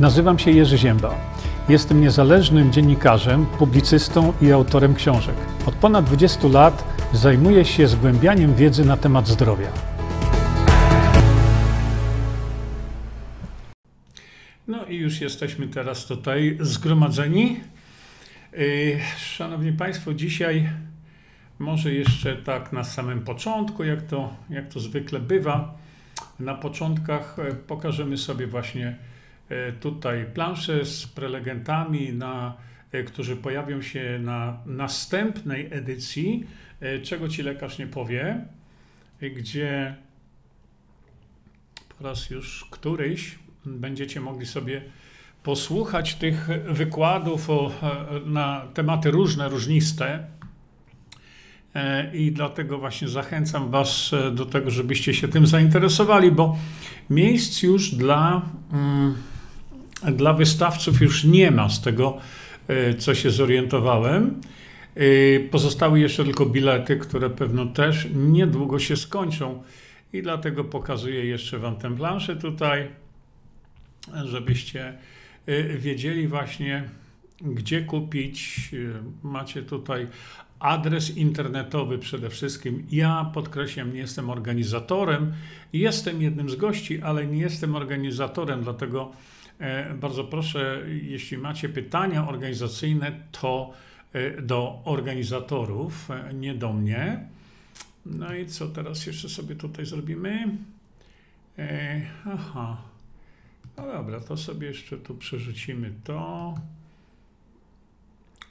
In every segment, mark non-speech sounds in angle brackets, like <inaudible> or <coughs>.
Nazywam się Jerzy Ziemba. Jestem niezależnym dziennikarzem, publicystą i autorem książek. Od ponad 20 lat zajmuję się zgłębianiem wiedzy na temat zdrowia. No i już jesteśmy teraz tutaj zgromadzeni. Yy, szanowni Państwo, dzisiaj może jeszcze tak na samym początku, jak to, jak to zwykle bywa, na początkach e, pokażemy sobie właśnie tutaj plansze z prelegentami, na, e, którzy pojawią się na następnej edycji, czego ci lekarz nie powie, gdzie po raz już któryś będziecie mogli sobie posłuchać tych wykładów o, na tematy różne, różniste. E, I dlatego właśnie zachęcam Was e, do tego, żebyście się tym zainteresowali, bo miejsc już dla, mm, dla wystawców już nie ma z tego, e, co się zorientowałem. Pozostały jeszcze tylko bilety, które pewno też niedługo się skończą. I dlatego pokazuję jeszcze Wam tę planszę tutaj, żebyście wiedzieli właśnie, gdzie kupić. Macie tutaj adres internetowy przede wszystkim. Ja podkreślam, nie jestem organizatorem, jestem jednym z gości, ale nie jestem organizatorem, dlatego e, bardzo proszę, jeśli macie pytania organizacyjne, to e, do organizatorów, e, nie do mnie. No i co teraz jeszcze sobie tutaj zrobimy? Aha. No dobra, to sobie jeszcze tu przerzucimy to.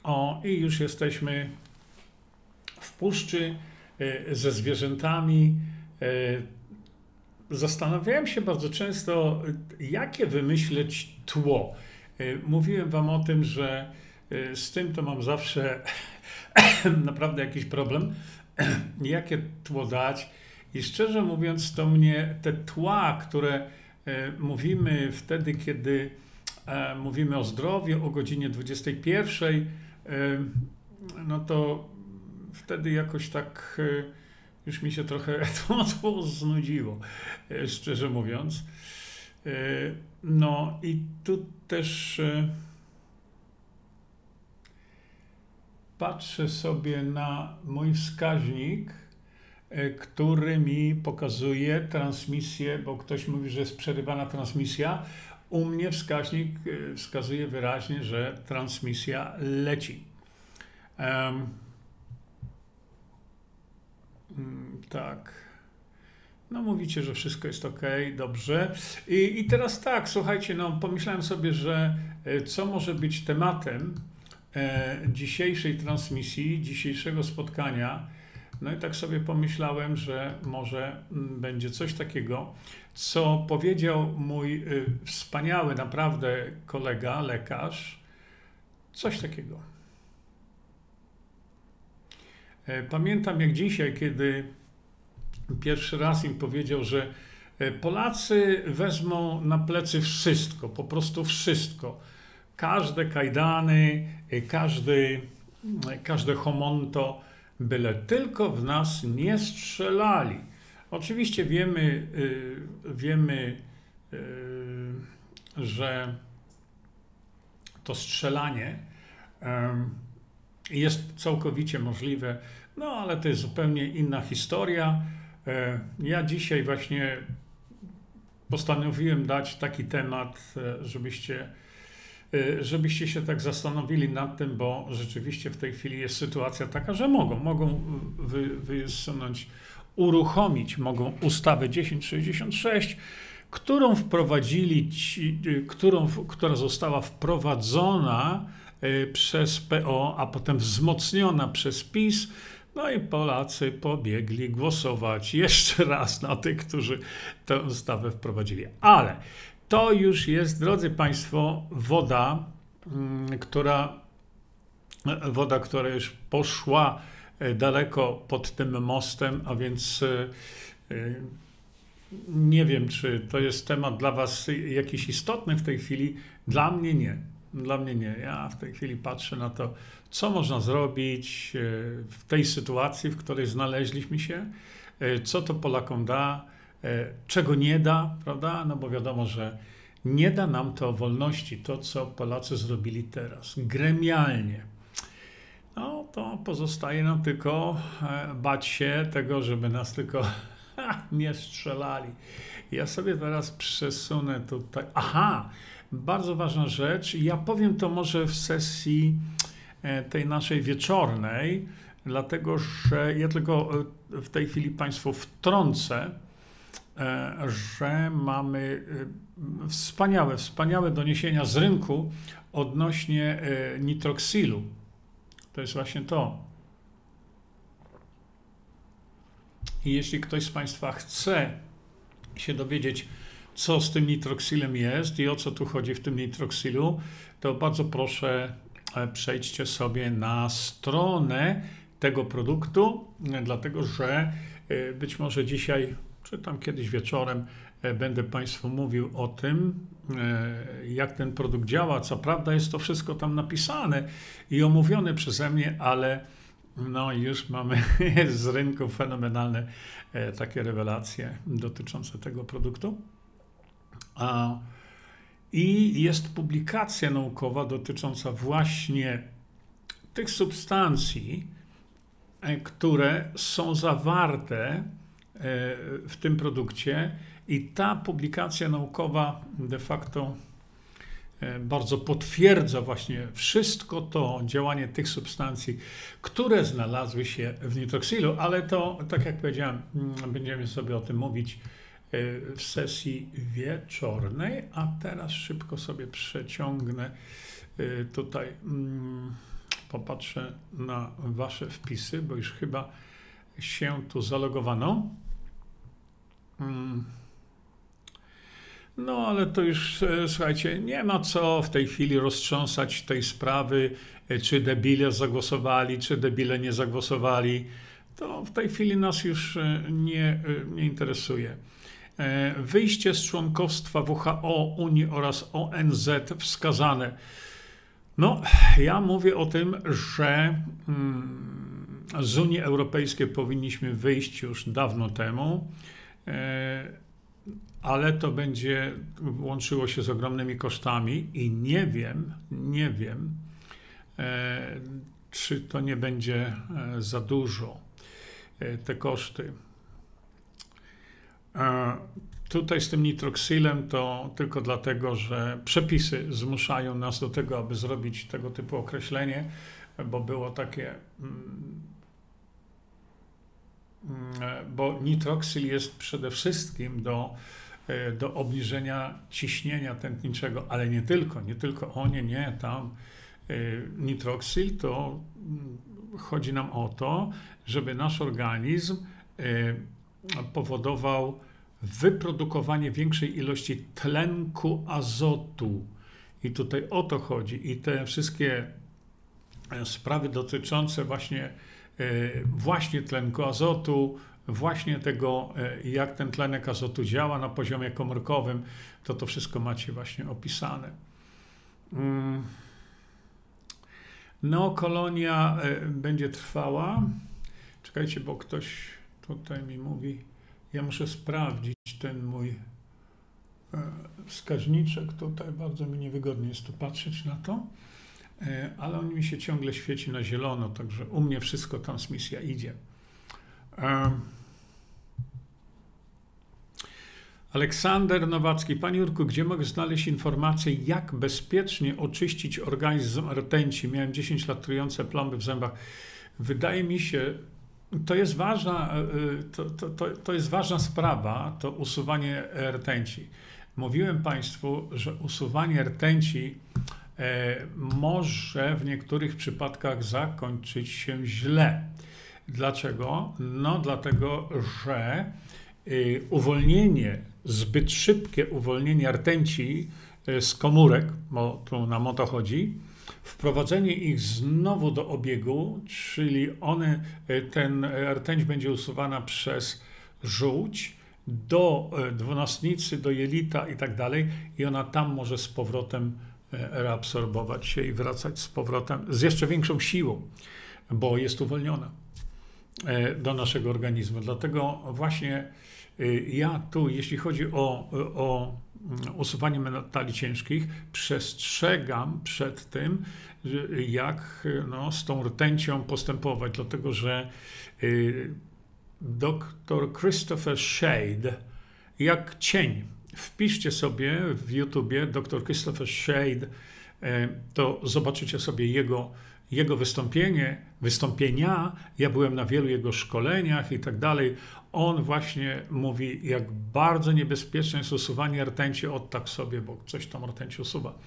O, i już jesteśmy w puszczy e, ze zwierzętami. E, zastanawiałem się bardzo często, jakie wymyśleć tło. E, mówiłem Wam o tym, że z tym to mam zawsze <coughs> naprawdę jakiś problem. <coughs> jakie tło dać? I szczerze mówiąc, to mnie te tła, które mówimy wtedy, kiedy mówimy o zdrowiu o godzinie 21, no to wtedy jakoś tak e, już mi się trochę <laughs> to, znudziło, e, szczerze mówiąc. E, no i tu też patrzę sobie na mój wskaźnik, który mi pokazuje transmisję, bo ktoś mówi, że jest przerywana transmisja. U mnie wskaźnik wskazuje wyraźnie, że transmisja leci. Um, tak. No mówicie, że wszystko jest ok, dobrze. I, I teraz tak, słuchajcie, no pomyślałem sobie, że e, co może być tematem e, dzisiejszej transmisji, dzisiejszego spotkania. No i tak sobie pomyślałem, że może mm, będzie coś takiego, co powiedział mój y, wspaniały naprawdę kolega, lekarz. Coś takiego. E, pamiętam jak dzisiaj, kiedy pierwszy raz im powiedział, że e, Polacy wezmą na plecy wszystko, po prostu wszystko. Każde kajdany, e, każdy, każde homonto, byle tylko w nas nie strzelali. Oczywiście wiemy, wiemy, że to strzelanie jest całkowicie możliwe, no ale to jest zupełnie inna historia. E, ja dzisiaj właśnie postanowiłem dać taki temat, e, żebyście, e, żebyście się tak zastanowili nad tym, bo rzeczywiście w tej chwili jest sytuacja taka, że mogą, mogą wy, wysunąć, uruchomić, mogą ustawę 1066, którą wprowadzili, ci, którą, która została wprowadzona przez PO, a potem wzmocniona przez PiS. No i Polacy pobiegli głosować <laughs> jeszcze raz na tych, którzy tę ustawę wprowadzili. Ale to już jest, drodzy Państwo, woda, mm, która, woda, która już poszła y, daleko pod tym mostem, a więc y, nie wiem, czy to jest temat dla Was jakiś istotny w tej chwili. Dla mnie nie. Dla mnie nie. Ja w tej chwili patrzę na to, co można zrobić e, w tej sytuacji, w której znaleźliśmy się, e, co to Polakom da, e, czego nie da, prawda? No bo wiadomo, że nie da nam to wolności, to co Polacy zrobili teraz, gremialnie. No to pozostaje nam tylko bać się tego, żeby nas tylko <laughs> nie strzelali. Ja sobie teraz przesunę tutaj. Aha, bardzo ważna rzecz. Ja powiem to może w sesji e, tej naszej wieczornej, dlatego że ja tylko e, w tej chwili Państwu wtrącę, e, że mamy wspaniałe, wspaniałe doniesienia z rynku odnośnie nitroksilu. To jest właśnie to. I jeśli ktoś z Państwa chce się dowiedzieć, co z tym nitroksylem jest i o co tu chodzi w tym nitroksylu, to bardzo proszę e, przejdźcie sobie na stronę tego produktu, e, dlatego że e, być może dzisiaj, czy tam kiedyś wieczorem, będę Państwu mówił o tym, jak ten produkt działa. Co prawda jest to wszystko tam napisane i omówione przeze mnie, ale no już mamy <laughs> z rynku fenomenalne takie rewelacje dotyczące tego produktu. I jest publikacja naukowa dotycząca właśnie tych substancji, e, które są zawarte e, w tym produkcie, i ta publikacja naukowa de facto e, bardzo potwierdza właśnie wszystko to działanie tych substancji, które znalazły się w nitroksilu, ale to, tak jak powiedziałem, mm, będziemy sobie o tym mówić w sesji wieczornej, a teraz szybko sobie przeciągnę y, tutaj, mm, popatrzę na Wasze wpisy, bo już chyba się tu zalogowano. Mm. No, ale to już, e, słuchajcie, nie ma co w tej chwili roztrząsać tej sprawy, e, czy debile zagłosowali, czy debile nie zagłosowali. To w tej chwili nas już e, nie, nie interesuje. E, wyjście z członkostwa WHO, Unii oraz ONZ wskazane. No, ja mówię o tym, że mm, z Unii Europejskiej powinniśmy wyjść już dawno temu, e, ale to będzie łączyło się z ogromnymi kosztami i nie wiem, nie wiem, e, czy to nie będzie za dużo, te koszty. Tutaj z tym nitroksylem to tylko dlatego, że przepisy zmuszają nas do tego, aby zrobić tego typu określenie, bo było takie. Mm, mm, bo nitroksyl jest przede wszystkim do, e, do obniżenia ciśnienia tętniczego, ale nie tylko, nie tylko o nie, nie, tam e, nitroksyl to mm, chodzi nam o to, żeby nasz organizm e, powodował wyprodukowanie większej ilości tlenku azotu. I tutaj o to chodzi. I te wszystkie e, sprawy dotyczące właśnie, e, właśnie tlenku azotu, właśnie tego, e, jak ten tlenek azotu działa na poziomie komórkowym, to to wszystko macie właśnie opisane. Mm. No, kolonia będzie trwała. Czekajcie, bo ktoś tutaj mi mówi. Ja muszę sprawdzić ten mój e, wskaźniczek tutaj. Bardzo mi niewygodnie jest tu patrzeć na to, e, ale on mi się ciągle świeci na zielono, także u mnie wszystko transmisja idzie. E, Aleksander Nowacki. Panie Jurku, gdzie mogę znaleźć informację, jak bezpiecznie oczyścić organizm rtęci? Miałem 10 lat trujące plomby w zębach. Wydaje mi się, to jest ważna, e, e, to, to, to, jest ważna sprawa, to usuwanie rtęci. Mówiłem Państwu, że usuwanie rtęci e, może w niektórych przypadkach zakończyć się źle. Dlaczego? No, dlatego, że uwolnienie, zbyt szybkie uwolnienie rtęci z komórek, bo tu nam o to chodzi, wprowadzenie ich znowu do obiegu, czyli one, e, ten rtęć będzie usuwana przez żółć do e, dwunastnicy, do jelita i tak dalej i ona tam może z powrotem e, reabsorbować się i wracać z powrotem z jeszcze większą siłą, bo jest uwolniona do naszego organizmu. Dlatego właśnie ja tu, jeśli chodzi o, o usuwanie metali ciężkich, przestrzegam przed tym, jak no, z tą rtęcią postępować, dlatego że y, dr Christopher Shade, jak cień, wpiszcie sobie w YouTubie dr Christopher Shade, e, to zobaczycie sobie jego, jego wystąpienie, wystąpienia. Ja byłem na wielu jego szkoleniach i tak dalej. On właśnie mówi, jak bardzo niebezpieczne jest usuwanie rtęci od tak sobie, bo coś tam rtęci usuwa.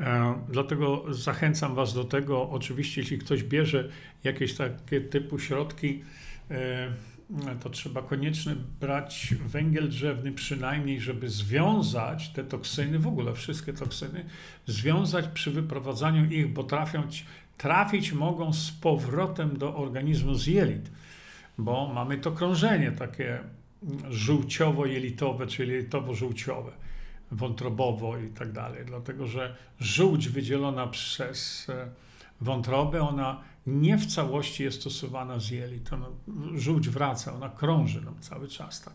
E, dlatego zachęcam Was do tego. Oczywiście, jeśli ktoś bierze jakieś takie typu środki, e, to trzeba koniecznie brać węgiel drzewny, przynajmniej, żeby związać te toksyny, w ogóle wszystkie toksyny, związać przy wyprowadzaniu ich, bo trafią, trafić mogą z powrotem do organizmu z jelit, bo mamy to krążenie takie żółciowo-jelitowe, czyli jelitowo-żółciowe, wątrobowo i tak dalej, dlatego że żółć wydzielona przez e, wątrobę, ona nie w całości jest stosowana z jelit. Ona, żółć wraca, ona krąży nam cały czas. Tak.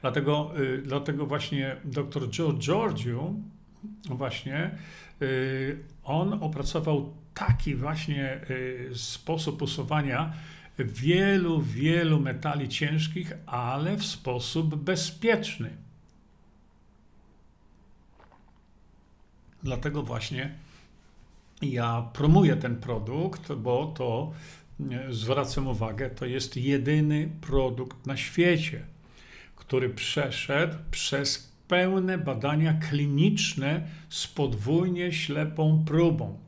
Dlatego, y, dlatego właśnie dr Joe Giorgio właśnie y, on opracował taki właśnie sposób usuwania wielu, wielu metali ciężkich, ale w sposób bezpieczny. Dlatego właśnie ja promuję ten produkt, bo to zwracam uwagę, to jest jedyny produkt na świecie, który przeszedł przez pełne badania kliniczne z podwójnie ślepą próbą.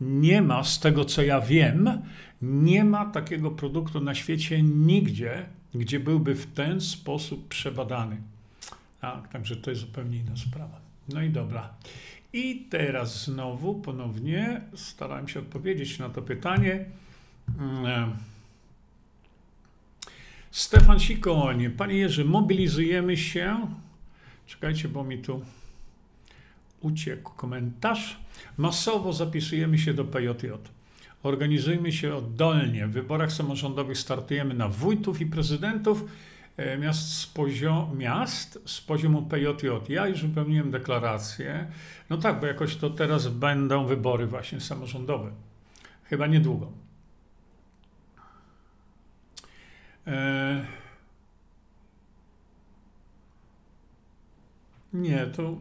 Nie ma, z tego co ja wiem, nie ma takiego produktu na świecie nigdzie, gdzie byłby w ten sposób przebadany. Tak, także to jest zupełnie inna sprawa. No i dobra. I teraz znowu, ponownie starałem się odpowiedzieć na to pytanie. Mm, Stefan Sikoń, Panie Jerzy, mobilizujemy się. Czekajcie, bo mi tu uciekł komentarz. Masowo zapisujemy się do PJJ. Organizujmy się oddolnie. W wyborach samorządowych startujemy na wójtów i prezydentów E, miast z, poziom, miast z poziomu PJJ. Ja już wypełniłem deklarację. No tak, bo jakoś to teraz będą wybory właśnie samorządowe. Chyba niedługo. E... Nie, to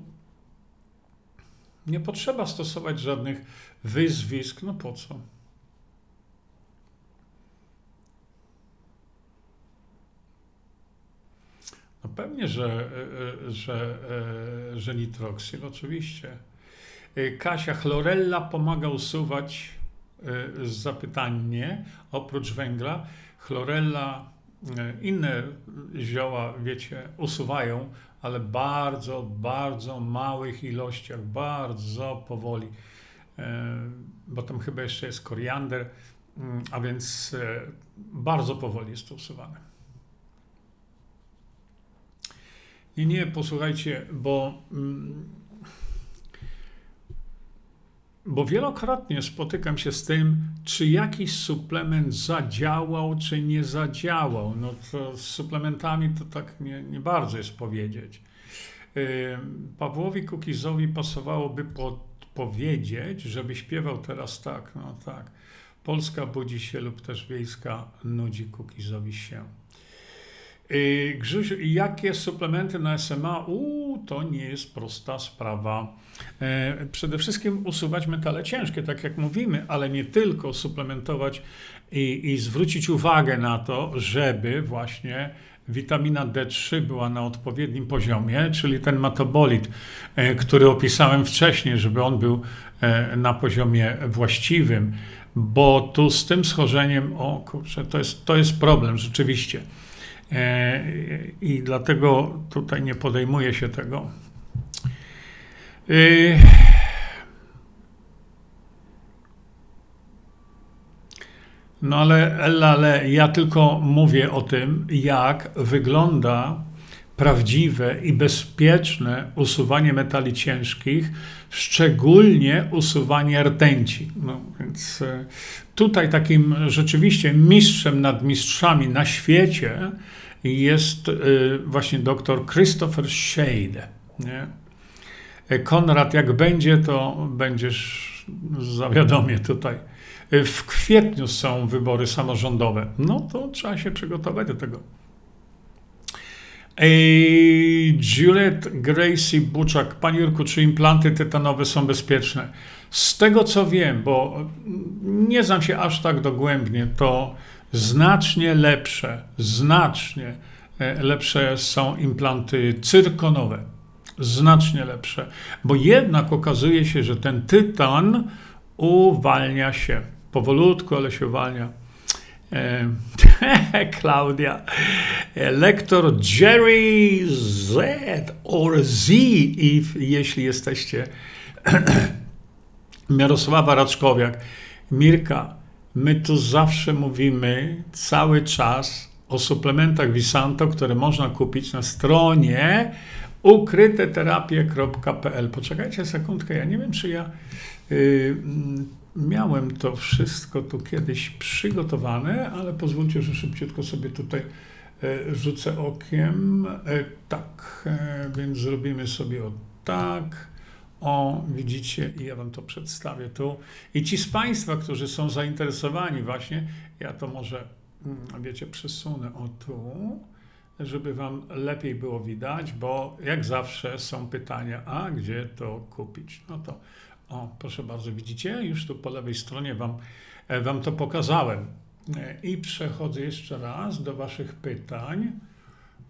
nie potrzeba stosować żadnych wyzwisk. No po co? No pewnie, że, e, e, że, e, że nitroksyl, oczywiście. Kasia Chlorella pomaga usuwać zapytanie, oprócz węgla. Chlorella, inne zioła, wiecie, usuwają, ale bardzo, bardzo małych ilościach, bardzo powoli. Bo tam chyba jeszcze jest koriander, mm, a więc bardzo powoli jest to usuwane. Nie, nie, posłuchajcie, bo, mm, bo wielokrotnie spotykam się z tym, czy jakiś suplement zadziałał, czy nie zadziałał. No to z suplementami to tak nie, nie bardzo jest powiedzieć. Pawłowi Kukizowi pasowałoby powiedzieć, żeby śpiewał teraz tak, no tak. Polska budzi się lub też wiejska nudzi Kukizowi się. Y, Grzysiu, jakie suplementy na SMA? Uuu, to nie jest prosta sprawa. E, przede wszystkim usuwać metale ciężkie, tak jak mówimy, ale nie tylko suplementować i, i zwrócić uwagę na to, żeby właśnie witamina D3 była na odpowiednim poziomie, czyli ten metabolit, e, który opisałem wcześniej, żeby on był e, na poziomie właściwym, bo tu z tym schorzeniem, o kurczę, to jest, to jest problem rzeczywiście. E, i dlatego tutaj nie podejmuje się tego. E, no ale, ale ja tylko mówię o tym, jak wygląda prawdziwe i bezpieczne usuwanie metali ciężkich, szczególnie usuwanie rtęci. No, więc e, tutaj takim rzeczywiście mistrzem nad mistrzami na świecie jest y, właśnie dr Christopher Shade. Nie? Konrad, jak będzie, to będziesz zawiadomie tutaj. W kwietniu są wybory samorządowe. No to trzeba się przygotować do tego. Ej, Juliet Gracie Buczak. Panie Jurku, czy implanty tytanowe są bezpieczne? Z tego co wiem, bo nie znam się aż tak dogłębnie, to znacznie lepsze, znacznie e, lepsze są implanty cyrkonowe. Znacznie lepsze, bo jednak okazuje się, że ten tytan uwalnia się. Powolutku, ale się uwalnia. E, <laughs> Klaudia. E, lektor Jerry Z or Z, if, jeśli jesteście <clears throat> Mirosława Raczkowiak. Mirka, my tu zawsze mówimy cały czas o suplementach Visanto, które można kupić na stronie ukryteterapie.pl. Poczekajcie sekundkę, ja nie wiem, czy ja y, miałem to wszystko tu kiedyś przygotowane, ale pozwólcie, że szybciutko sobie tutaj y, rzucę okiem. Y, tak, więc zrobimy sobie o tak. O, widzicie, i ja Wam to przedstawię tu. I ci z Państwa, którzy są zainteresowani, właśnie, ja to może, mm, wiecie, przesunę o tu, żeby Wam lepiej było widać, bo jak zawsze są pytania, a gdzie to kupić? No to, o, proszę bardzo, widzicie, już tu po lewej stronie Wam, e, wam to pokazałem. E, I przechodzę jeszcze raz do Waszych pytań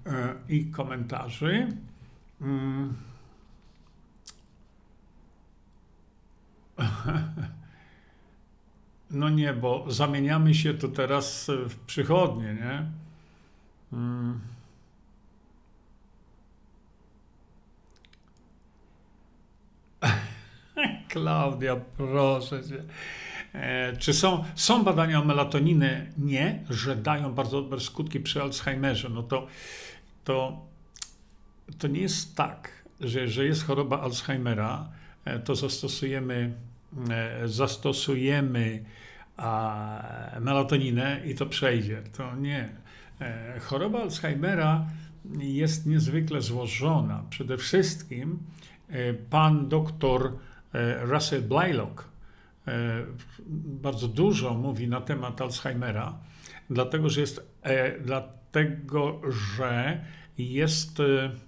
e, i komentarzy. <laughs> No nie, bo zamieniamy się tu teraz w przychodnie, nie? Hmm. <laughs> Klaudia, proszę cię. E, czy są, są badania o melatoniny? Nie, że dają bardzo dobre skutki przy Alzheimerze. No to, to, to nie jest tak, że, że jest choroba Alzheimera, to zastosujemy, e, zastosujemy melatoninę i to przejdzie. To nie. E, choroba Alzheimera jest niezwykle złożona. Przede wszystkim pan doktor Russell Blaylock bardzo dużo mówi na temat Alzheimera, dlatego że jest, dlatego, że jest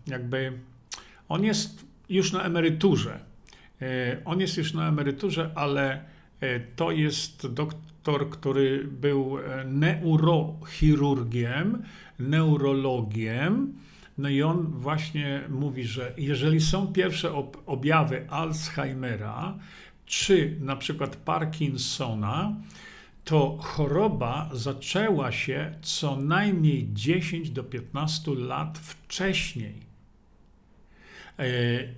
jakby, on jest już na emeryturze. E, on jest już na emeryturze, ale e, to jest doktor, który był e, neurochirurgiem, neurologiem. No i on właśnie mówi, że jeżeli są pierwsze objawy Alzheimera, czy na przykład Parkinsona, to choroba zaczęła się co najmniej 10 do 15 lat wcześniej. E,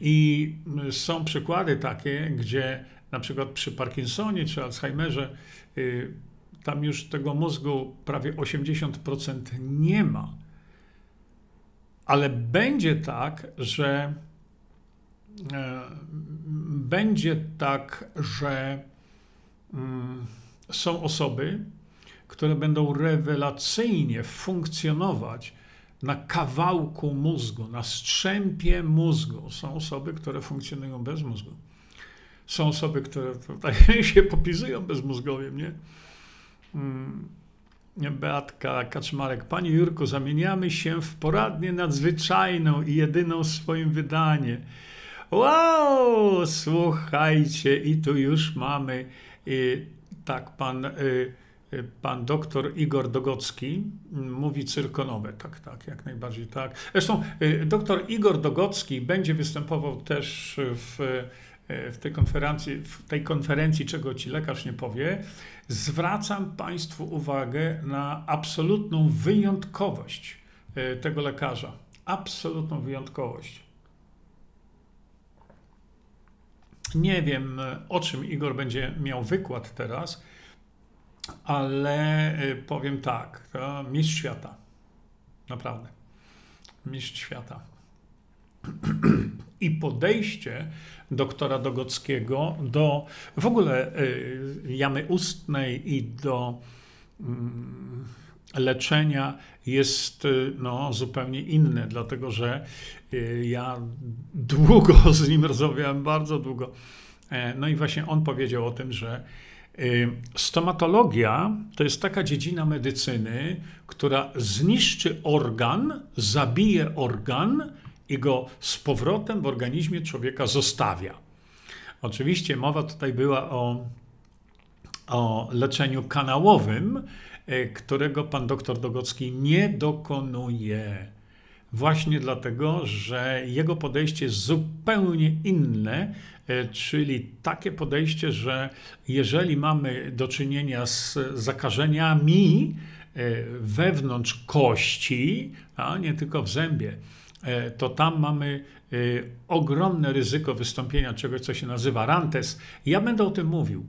I są przykłady takie, gdzie na przykład przy Parkinsonie czy Alzheimerze y, tam już tego mózgu prawie 80% nie ma. Ale będzie tak, że e, będzie tak, że mm, są osoby, które będą rewelacyjnie funkcjonować na kawałku mózgu, na strzępie mózgu. Są osoby, które funkcjonują bez mózgu. Są osoby, które tutaj <laughs> się popisują bezmózgowiem, nie? Mm, Beatka Kaczmarek. Panie Jurku, zamieniamy się w poradnię nadzwyczajną i jedyną w swoim wydanie. Wow, słuchajcie, i tu już mamy, y, tak, pan... Y, pan doktor Igor Dogocki mówi cyrkonowe. Tak, tak, jak najbardziej tak. Zresztą y, doktor Igor Dogocki będzie występował też w, y, w tej konferencji, w tej konferencji, czego ci lekarz nie powie. Zwracam Państwu uwagę na absolutną wyjątkowość y, tego lekarza. Absolutną wyjątkowość. Nie wiem, o czym Igor będzie miał wykład teraz ale y, powiem tak, to mistrz świata. Naprawdę. Mistrz świata. <clears throat> I podejście doktora Dogockiego do w ogóle y, jamy ustnej i do, mm, leczenia jest no, zupełnie inne, dlatego że ja długo <laughs> z nim rozmawiałem, bardzo długo. No i właśnie on powiedział o tym, że Stomatologia to jest taka dziedzina medycyny, która zniszczy organ, zabije organ i go z powrotem w organizmie człowieka zostawia. Oczywiście mowa tutaj była o, o leczeniu kanałowym, e, którego pan doktor Dogocki nie dokonuje. Właśnie dlatego, że jego podejście jest zupełnie inne, czyli takie podejście, że jeżeli mamy do czynienia z zakażeniami e, wewnątrz kości, a nie tylko w zębie, e, to tam mamy ogromne ryzyko wystąpienia czegoś, co się nazywa rantes. Ja będę o tym mówił.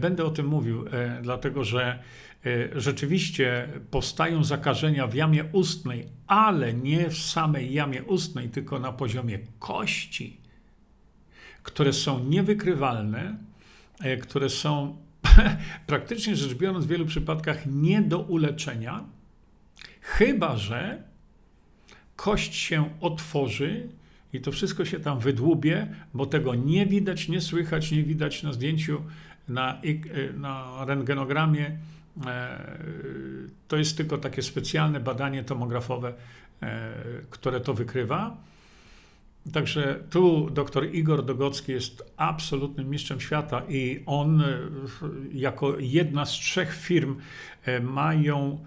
Będę o tym mówił, dlatego że E, rzeczywiście powstają zakażenia w jamie ustnej, ale nie w samej jamie ustnej, tylko na poziomie kości, które są niewykrywalne, e, które są <laughs> praktycznie rzecz biorąc w wielu przypadkach nie do uleczenia, chyba że kość się otworzy i to wszystko się tam wydłubie, bo tego nie widać, nie słychać, nie widać na zdjęciu, na, e, na rentgenogramie E, to jest tylko takie specjalne badanie tomografowe, które to wykrywa. Także tu dr Igor Dogocki jest absolutnym mistrzem świata i on e, jako jedna z trzech firm mają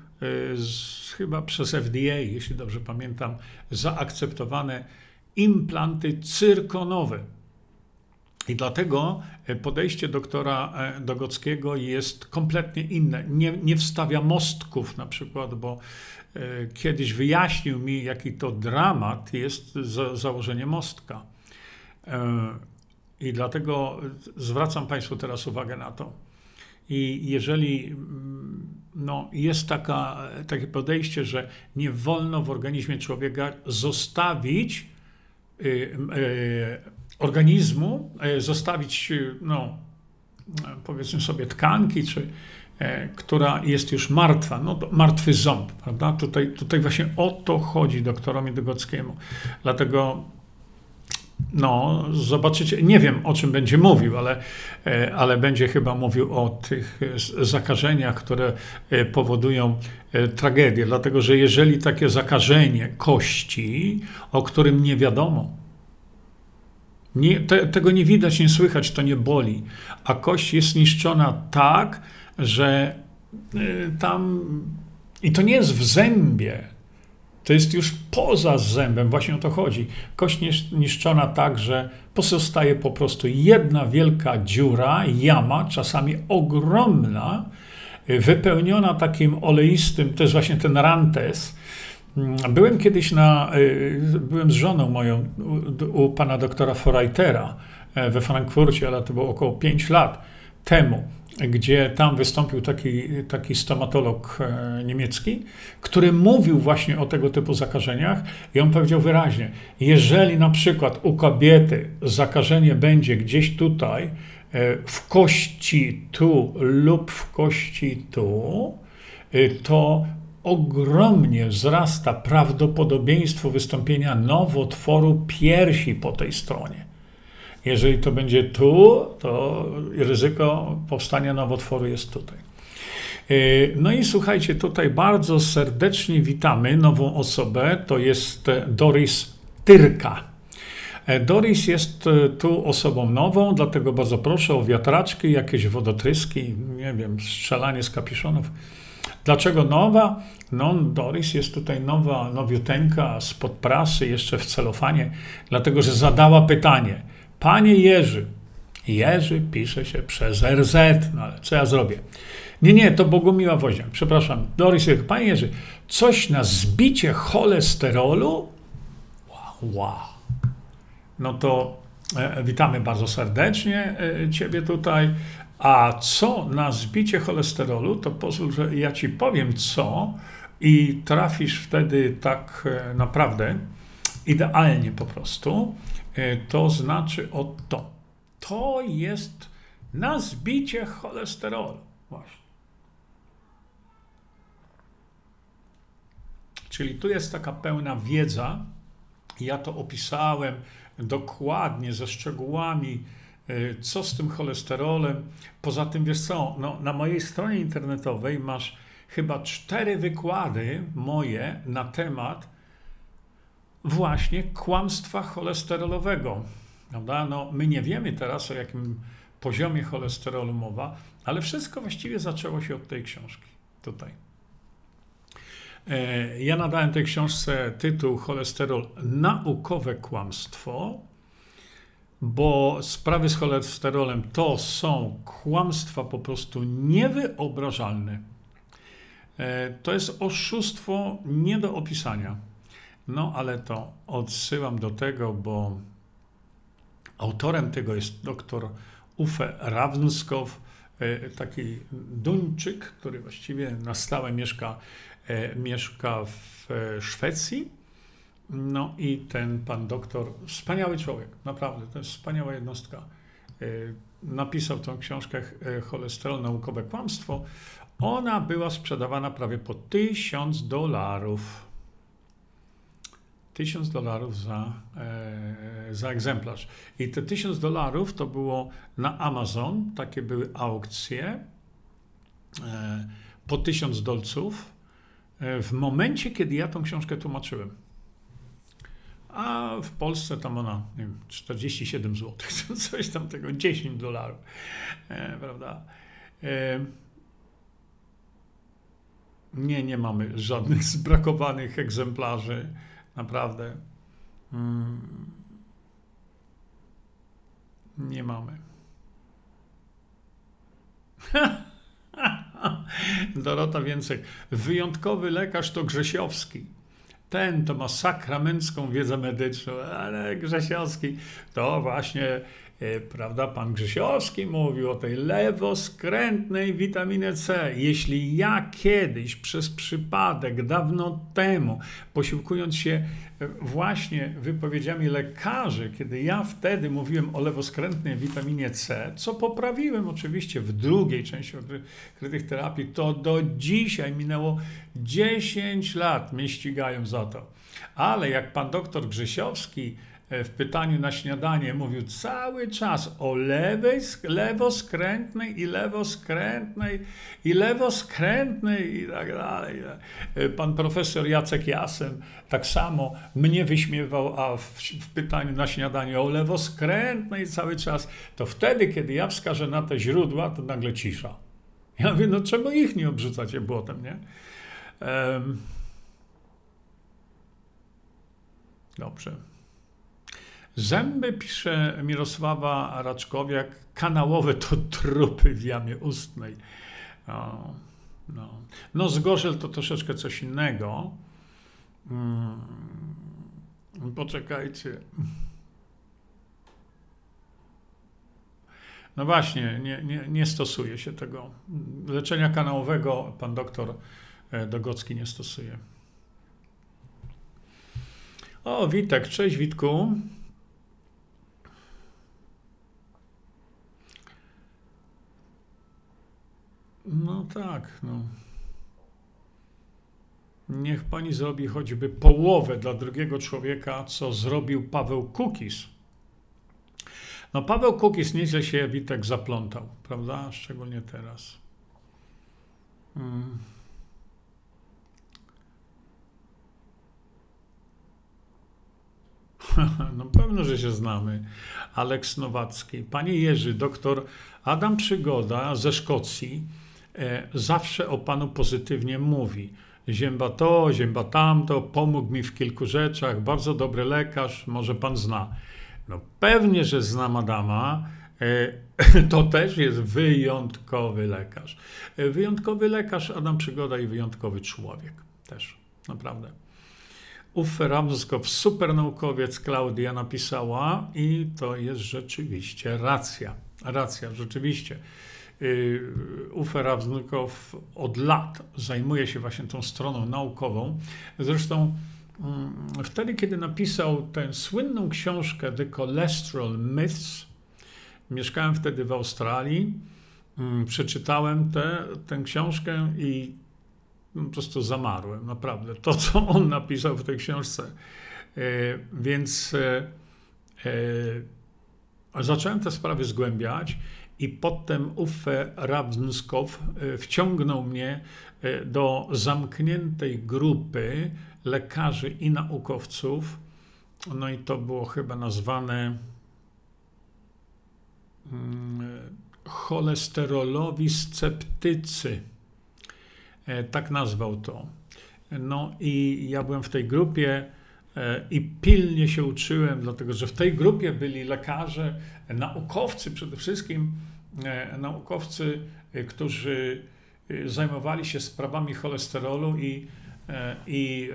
z, chyba przez FDA, jeśli dobrze pamiętam, zaakceptowane implanty cyrkonowe. I dlatego e, podejście doktora e, Dogockiego jest kompletnie inne. Nie, nie wstawia mostków na przykład, bo e, kiedyś wyjaśnił mi, jaki to dramat jest za, założenie mostka. I dlatego zwracam Państwu teraz uwagę na to. I jeżeli mm, no, jest taka, takie podejście, że nie wolno w organizmie człowieka zostawić y, y, organizmu e, zostawić, e, no, powiedzmy sobie, tkanki, czy, e, która jest już martwa, no, martwy ząb, prawda? Tutaj, tutaj właśnie o to chodzi doktorowi Dygockiemu. Dlatego no, zobaczycie, nie wiem o czym będzie mówił, ale, ale będzie chyba mówił o tych zakażeniach, które powodują tragedię. Dlatego, że jeżeli takie zakażenie kości, o którym nie wiadomo, nie, te, tego nie widać, nie słychać, to nie boli. A kość jest niszczona tak, że y, tam. I to nie jest w zębie, to jest już poza zębem, właśnie o to chodzi. Kość niszczona tak, że pozostaje po prostu jedna wielka dziura, jama, czasami ogromna, wypełniona takim oleistym, to jest właśnie ten rantes, Byłem kiedyś na, y, byłem z żoną moją u, pana doktora Foreitera e, we Frankfurcie, ale to było około 5 lat temu, gdzie tam wystąpił taki, taki stomatolog e, niemiecki, który mówił właśnie o tego typu zakażeniach i on powiedział wyraźnie, jeżeli na przykład u kobiety zakażenie będzie gdzieś tutaj, e, w kości tu lub w kości tu, to ogromnie wzrasta prawdopodobieństwo wystąpienia nowotworu piersi po tej stronie. Jeżeli to będzie tu, to ryzyko powstania nowotworu jest tutaj. Y, no i słuchajcie, tutaj bardzo serdecznie witamy nową osobę, to jest Doris Tyrka. E, Doris jest e, tu osobą nową, dlatego bardzo proszę o wiatraczki, jakieś wodotryski, nie wiem, strzelanie z kapiszonów. Dlaczego nowa? No, Doris jest tutaj nowa, nowiuteńka spod prasy, jeszcze w celofanie, dlatego że zadała pytanie. Panie Jerzy, Jerzy pisze się przez RZ, no ale co ja zrobię? Nie, nie, to Bogumiła Woźniak, przepraszam. Doris, panie Jerzy, coś na zbicie cholesterolu? Wow, wow. No to e, witamy bardzo serdecznie e, Ciebie tutaj. A co na zbicie cholesterolu, to pozwól, że ja ci powiem co i trafisz wtedy tak e, naprawdę idealnie po prostu. E, to znaczy o to. To jest na zbicie cholesterolu. Właśnie. Czyli tu jest taka pełna wiedza. Ja to opisałem dokładnie, ze szczegółami, co z tym cholesterolem. Poza tym, wiesz co, no, na mojej stronie internetowej masz chyba cztery wykłady moje na temat właśnie kłamstwa cholesterolowego. Prawda? No, my nie wiemy teraz, o jakim poziomie cholesterolu mowa, ale wszystko właściwie zaczęło się od tej książki tutaj. E, ja nadałem tej książce tytuł Cholesterol naukowe kłamstwo, bo sprawy z cholesterolem to są kłamstwa po prostu niewyobrażalne. E, to jest oszustwo nie do opisania. No ale to odsyłam do tego, bo autorem tego jest doktor Uffe Ravnskow, e, taki Duńczyk, który właściwie na stałe mieszka, e, mieszka w Szwecji. No i ten pan doktor, wspaniały człowiek, naprawdę, to jest wspaniała jednostka. Napisał tą książkę Cholesterol, naukowe kłamstwo. Ona była sprzedawana prawie po 1000 dolarów. 1000 dolarów za, e, za egzemplarz. I te 1000 dolarów to było na Amazon, takie były aukcje e, po 1000 dolców e, w momencie, kiedy ja tą książkę tłumaczyłem. A w Polsce tam ona, nie wiem, 47 zł, <laughs> coś tam tego, 10 dolarów, e, prawda? E, nie, nie mamy żadnych <laughs> zbrakowanych egzemplarzy. Naprawdę. Mm. Nie mamy. <laughs> Dorota więcej. Wyjątkowy lekarz to Grzesiowski. Ten to ma sakramencką wiedzę medyczną, ale Grzesiowski to właśnie prawda, pan Grzesiowski mówił o tej lewoskrętnej witaminie C. Jeśli ja kiedyś przez przypadek, dawno temu, posiłkując się e, właśnie wypowiedziami lekarzy, kiedy ja wtedy mówiłem o lewoskrętnej witaminie C, co poprawiłem oczywiście w drugiej części odkrytych terapii, to do dzisiaj minęło 10 lat, mnie ścigają za to. Ale jak pan doktor Grzesiowski E, w pytaniu na śniadanie mówił cały czas o lewej, lewoskrętnej i lewoskrętnej i lewoskrętnej i tak dalej. E, pan profesor Jacek Jasem tak samo mnie wyśmiewał, a w, w pytaniu na śniadanie o lewoskrętnej cały czas, to wtedy, kiedy ja wskażę na te źródła, to nagle cisza. Ja mówię, no czemu ich nie obrzucacie błotem, nie? Um, dobrze. Zęby, pisze Mirosława Raczkowiak, kanałowe to trupy w jamie ustnej. No, no. to troszeczkę coś innego. Hmm. Poczekajcie. No właśnie, nie, nie, nie stosuje się tego. Leczenia kanałowego pan doktor e, Dogocki nie stosuje. O, Witek, cześć Witku. No tak, no. Niech pani zrobi choćby połowę dla drugiego człowieka, co zrobił Paweł Kukis. No Paweł Kukis nieźle się Witek zaplątał, prawda? Szczególnie teraz. Hmm. <laughs> No pewno, że się znamy. Aleks Nowacki. Panie Jerzy, doktor Adam Przygoda ze Szkocji zawsze o Panu pozytywnie mówi. Zięba to, zięba tamto, pomógł mi w kilku rzeczach, bardzo dobry lekarz, może Pan zna. No pewnie, że znam Adama, e, <laughs> to też jest wyjątkowy lekarz. E, wyjątkowy lekarz Adam Przygoda i wyjątkowy człowiek też, naprawdę. Uffe super naukowiec, Klaudia napisała i to jest rzeczywiście racja. Racja, rzeczywiście. Y, Uffe Ravnikow od lat zajmuje się właśnie tą stroną naukową. Zresztą mm, wtedy, kiedy napisał tę słynną książkę The Cholesterol Myths, mieszkałem wtedy w Australii, mm, przeczytałem tę książkę i po prostu zamarłem, naprawdę. To, co on napisał w tej książce. E, więc e, e, zacząłem te sprawy zgłębiać i potem Uffe Ravnskow wciągnął mnie do zamkniętej grupy lekarzy i naukowców. No i to było chyba nazwane mm, cholesterolowi sceptycy. Tak nazwał to. No i ja byłem w tej grupie e, i pilnie się uczyłem, dlatego że w tej grupie byli lekarze, naukowcy przede wszystkim, e, naukowcy, e, którzy zajmowali się sprawami cholesterolu i, i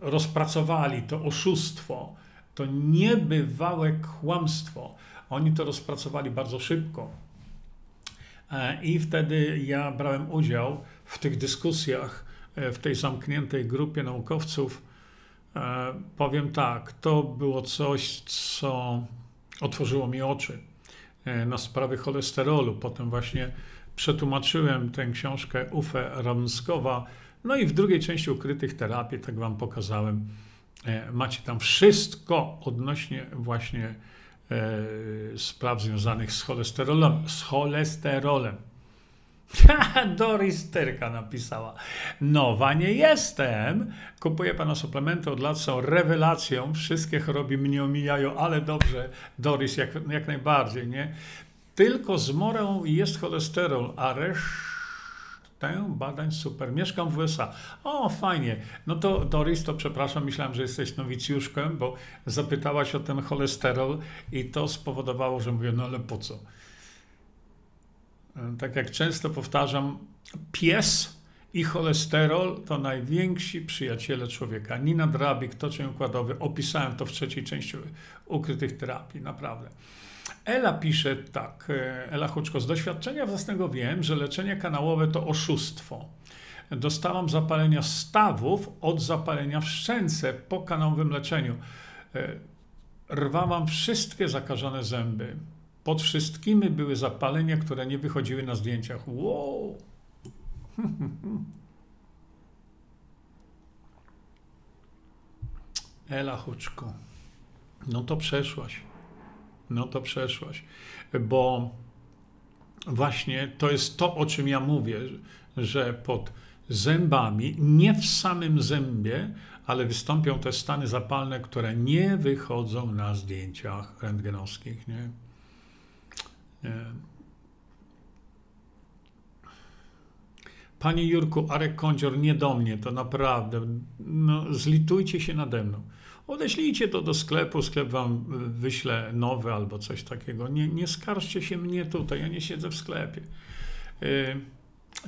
rozpracowali to oszustwo, to niebywałe kłamstwo. Oni to rozpracowali bardzo szybko. I wtedy ja brałem udział w tych dyskusjach E, w tej zamkniętej grupie naukowców, e, powiem tak, to było coś, co otworzyło mi oczy e, na sprawy cholesterolu. Potem właśnie przetłumaczyłem tę książkę Ufę Ramskowa. No i w drugiej części ukrytych terapii, tak wam pokazałem, macie tam wszystko odnośnie właśnie spraw związanych z cholesterolem. Z cholesterolem. <laughs> Doris Tyrka napisała. Nowa nie jestem. Kupuję pana suplementy od lat, są rewelacją. Wszystkie choroby mnie omijają, ale dobrze, Doris, jak, jak najbardziej, nie? Tylko z morą jest cholesterol, a resztę badań super. Mieszkam w USA. O, fajnie. No to Doris, to przepraszam, myślałem, że jesteś nowicjuszkiem, bo zapytałaś o ten cholesterol i to spowodowało, że mówię, no ale po co? Tak jak często powtarzam, pies i cholesterol to najwięksi przyjaciele człowieka. Nina Drabik, toczeń układowy, opisałem to w trzeciej części ukrytych terapii, naprawdę. Ela pisze tak, e, Ela Huczko, z doświadczenia własnego wiem, że leczenie kanałowe to oszustwo. Dostałam zapalenia stawów od zapalenia w szczęce po kanałowym leczeniu. E, rwałam wszystkie zakażone zęby. Pod wszystkimi były zapalenia, które nie wychodziły na zdjęciach. Wow! <laughs> Ela Huczko, no to przeszłaś. No to przeszłaś. Bo właśnie to jest to, o czym ja mówię, że pod zębami, nie w samym zębie, ale wystąpią te stany zapalne, które nie wychodzą na zdjęciach rentgenowskich. Nie? Panie Jurku, Arek Kądzior, nie do mnie, to naprawdę. No, zlitujcie się nade mną. Odeślijcie to do sklepu, sklep wam wyśle nowe albo coś takiego. Nie, nie skarżcie się mnie tutaj, ja nie siedzę w sklepie. Yy,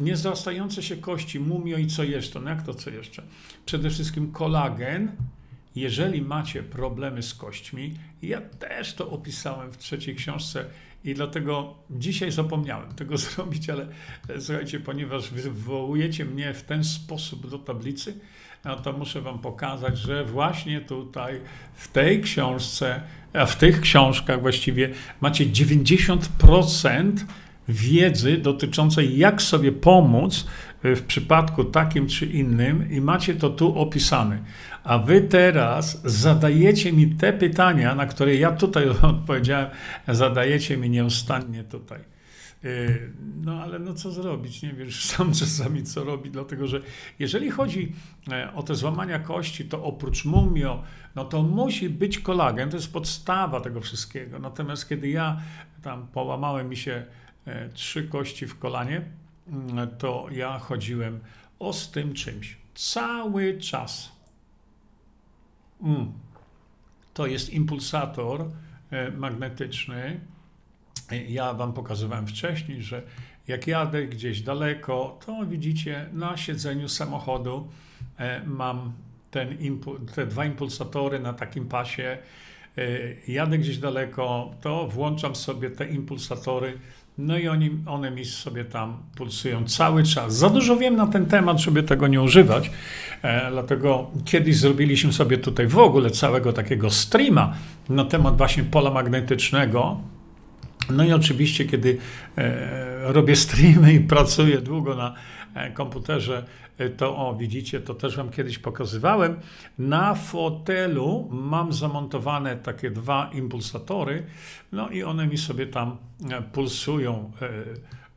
niezrastające się kości, mumio i co jeszcze? No jak to co jeszcze? Przede wszystkim kolagen. Jeżeli macie problemy z kośćmi, ja też to opisałem w trzeciej książce i dlatego dzisiaj zapomniałem tego <laughs> zrobić, ale e, słuchajcie, ponieważ wywołujecie mnie w ten sposób do tablicy, no to muszę Wam pokazać, że właśnie tutaj w tej książce, a w tych książkach właściwie macie 90% wiedzy dotyczącej, jak sobie pomóc e, w przypadku takim czy innym, i macie to tu opisane. A wy teraz zadajecie mi te pytania, na które ja tutaj <laughs> odpowiedziałem, zadajecie mi nieustannie tutaj. Y, no ale no co zrobić? Nie wiesz <laughs> sam czasami co robić, dlatego że jeżeli chodzi e, o te złamania kości, to oprócz mumio, no to musi być kolagen, to jest podstawa tego wszystkiego. Natomiast kiedy ja tam połamałem mi się e, trzy kości w kolanie, mm, to ja chodziłem o z tym czymś cały czas. Mm. To jest impulsator e, magnetyczny. Ja Wam pokazywałem wcześniej, że jak jadę gdzieś daleko, to widzicie na siedzeniu samochodu e, mam ten te dwa impulsatory na takim pasie. E, jadę gdzieś daleko, to włączam sobie te impulsatory no i oni, one mi sobie tam pulsują cały czas. Za dużo wiem na ten temat, żeby tego nie używać. E, dlatego kiedyś zrobiliśmy sobie tutaj w ogóle całego takiego streama na temat właśnie pola magnetycznego. No i oczywiście, kiedy e, robię streamy i pracuję długo na, komputerze, to o, widzicie, to też Wam kiedyś pokazywałem. Na fotelu mam zamontowane takie dwa impulsatory, no i one mi sobie tam pulsują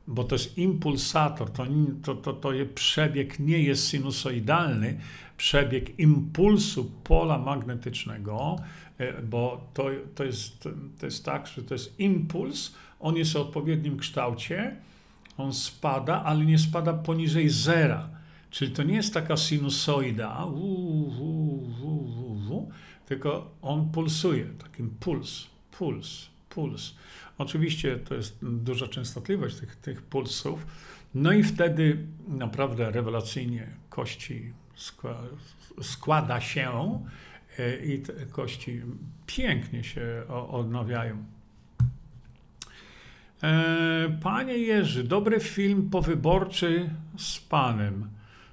bo to jest impulsator, to, to, to, to przebieg nie jest sinusoidalny, przebieg impulsu pola magnetycznego, e, bo to, to, jest, to jest tak, że to jest impuls, on jest o odpowiednim kształcie, on spada, ale nie spada poniżej zera. Czyli to nie jest taka sinusoida, u, u, u, tylko on pulsuje, takim puls, puls, puls. Oczywiście to jest duża częstotliwość tych, tych pulsów. No i wtedy naprawdę rewelacyjnie kości składa się e, i te kości pięknie się odnawiają. E, panie Jerzy, dobry film powyborczy z panem.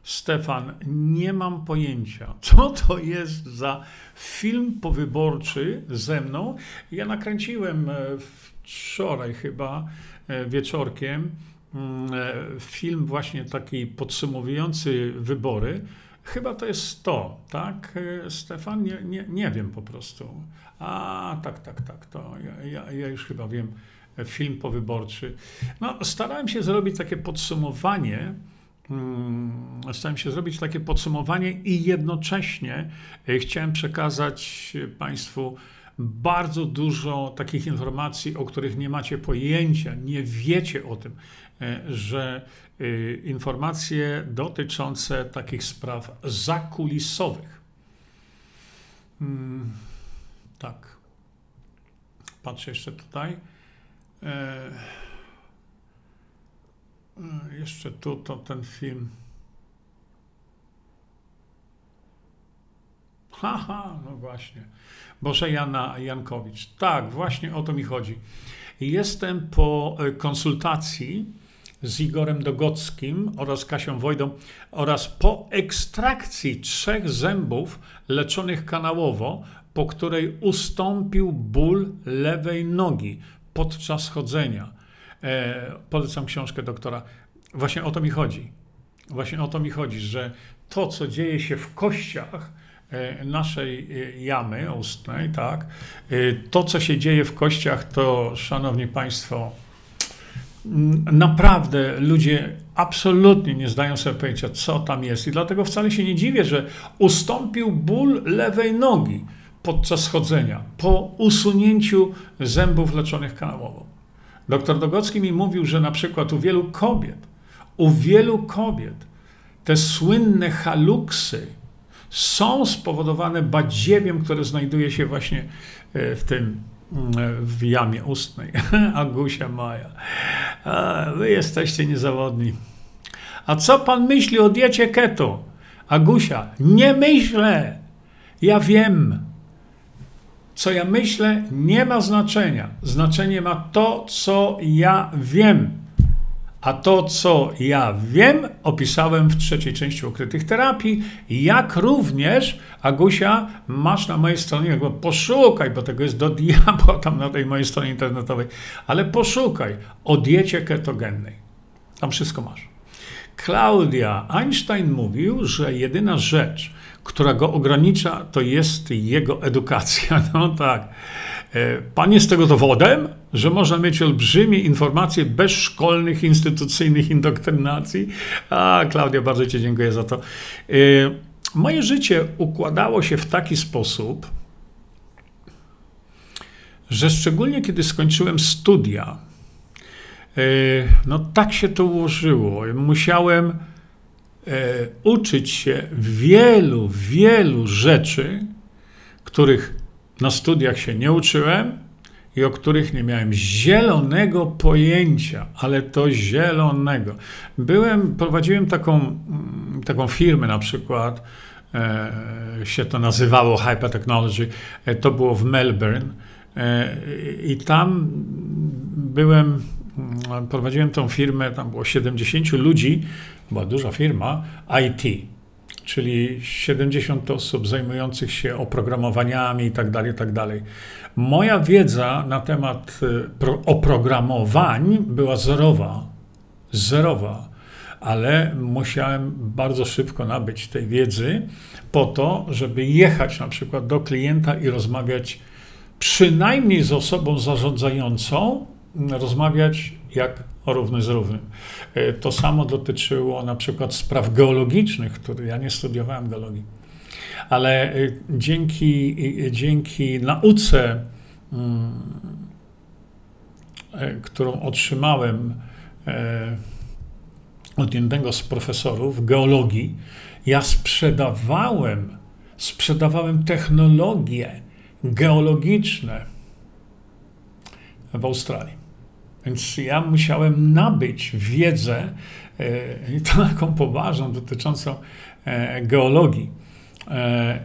Stefan, nie mam pojęcia, <laughs> co to jest za film powyborczy ze mną. Ja nakręciłem e, wczoraj chyba wieczorkiem mm, film właśnie taki podsumowujący wybory. Chyba to jest to, tak, Stefan? Nie, nie, nie wiem po prostu. A, tak, tak, tak, to ja, ja już chyba wiem, film powyborczy. No, starałem się zrobić takie podsumowanie, hmm, starałem się zrobić takie podsumowanie i jednocześnie e, chciałem przekazać Państwu bardzo dużo takich informacji, o których nie macie pojęcia, nie wiecie o tym, e, że e, informacje dotyczące takich spraw zakulisowych. Hmm, tak. Patrzę jeszcze tutaj. E, jeszcze tu to ten film. Haha, no właśnie. Boże Jana Jankowicz. Tak, właśnie o to mi chodzi. Jestem po e, konsultacji z Igorem Dogockim oraz Kasią Wojdą oraz po ekstrakcji trzech zębów leczonych kanałowo, po której ustąpił ból lewej nogi podczas chodzenia. E, polecam książkę doktora. Właśnie o to mi chodzi. Właśnie o to mi chodzi, że to, co dzieje się w kościach, E, naszej e, jamy ustnej, tak, e, to co się dzieje w kościach, to szanowni państwo, naprawdę ludzie absolutnie nie zdają sobie pojęcia, co tam jest. I dlatego wcale się nie dziwię, że ustąpił ból lewej nogi podczas chodzenia, po usunięciu zębów leczonych kanałowo. Doktor Dogocki mi mówił, że na przykład u wielu kobiet, u wielu kobiet te słynne haluksy, są spowodowane badziewiem, które znajduje się właśnie e, w tym mm, w jamie ustnej. <laughs> Agusia Maja. A, wy jesteście niezawodni. A co pan myśli o diecie keto? Agusia, nie myślę. Ja wiem. Co ja myślę, nie ma znaczenia. Znaczenie ma to, co ja wiem. A to, co ja wiem, opisałem w trzeciej części ukrytych terapii, jak również, Agusia, masz na mojej stronie, jakby poszukaj, bo tego jest do diabła tam na tej mojej stronie internetowej, ale poszukaj o diecie ketogennej. Tam wszystko masz. Klaudia Einstein mówił, że jedyna rzecz, która go ogranicza, to jest jego edukacja. <laughs> No tak. E, pan jest tego dowodem, że można mieć olbrzymie informacje bez szkolnych, instytucyjnych indoktrynacji. A, Klaudia, bardzo Ci dziękuję za to. E, moje życie układało się w taki sposób, że szczególnie kiedy skończyłem studia, e, no tak się to ułożyło. Musiałem uczyć się wielu, wielu rzeczy, których na studiach się nie uczyłem i o których nie miałem zielonego pojęcia, ale to zielonego. Byłem, prowadziłem taką, taką firmę na przykład, e, się to nazywało Hyper Technology, e, to było w Melbourne e, i tam byłem, prowadziłem tą firmę, tam było 70 ludzi, była duża firma, IT czyli 70 osób zajmujących się oprogramowaniami i tak dalej, tak dalej. Moja wiedza na temat y, oprogramowań była zerowa. Zerowa. ale musiałem bardzo szybko nabyć tej wiedzy po to, żeby jechać na przykład do klienta i rozmawiać przynajmniej z osobą zarządzającą, rozmawiać jak równy z równym. E, to samo dotyczyło na przykład spraw geologicznych, które ja nie studiowałem geologii. Ale e, dzięki, dzięki nauce, mm, e, którą otrzymałem od jednego z profesorów geologii, ja sprzedawałem, sprzedawałem technologie geologiczne w Australii. Więc ja musiałem nabyć wiedzę, e, i <laughs> taką poważną, dotyczącą e, geologii, e,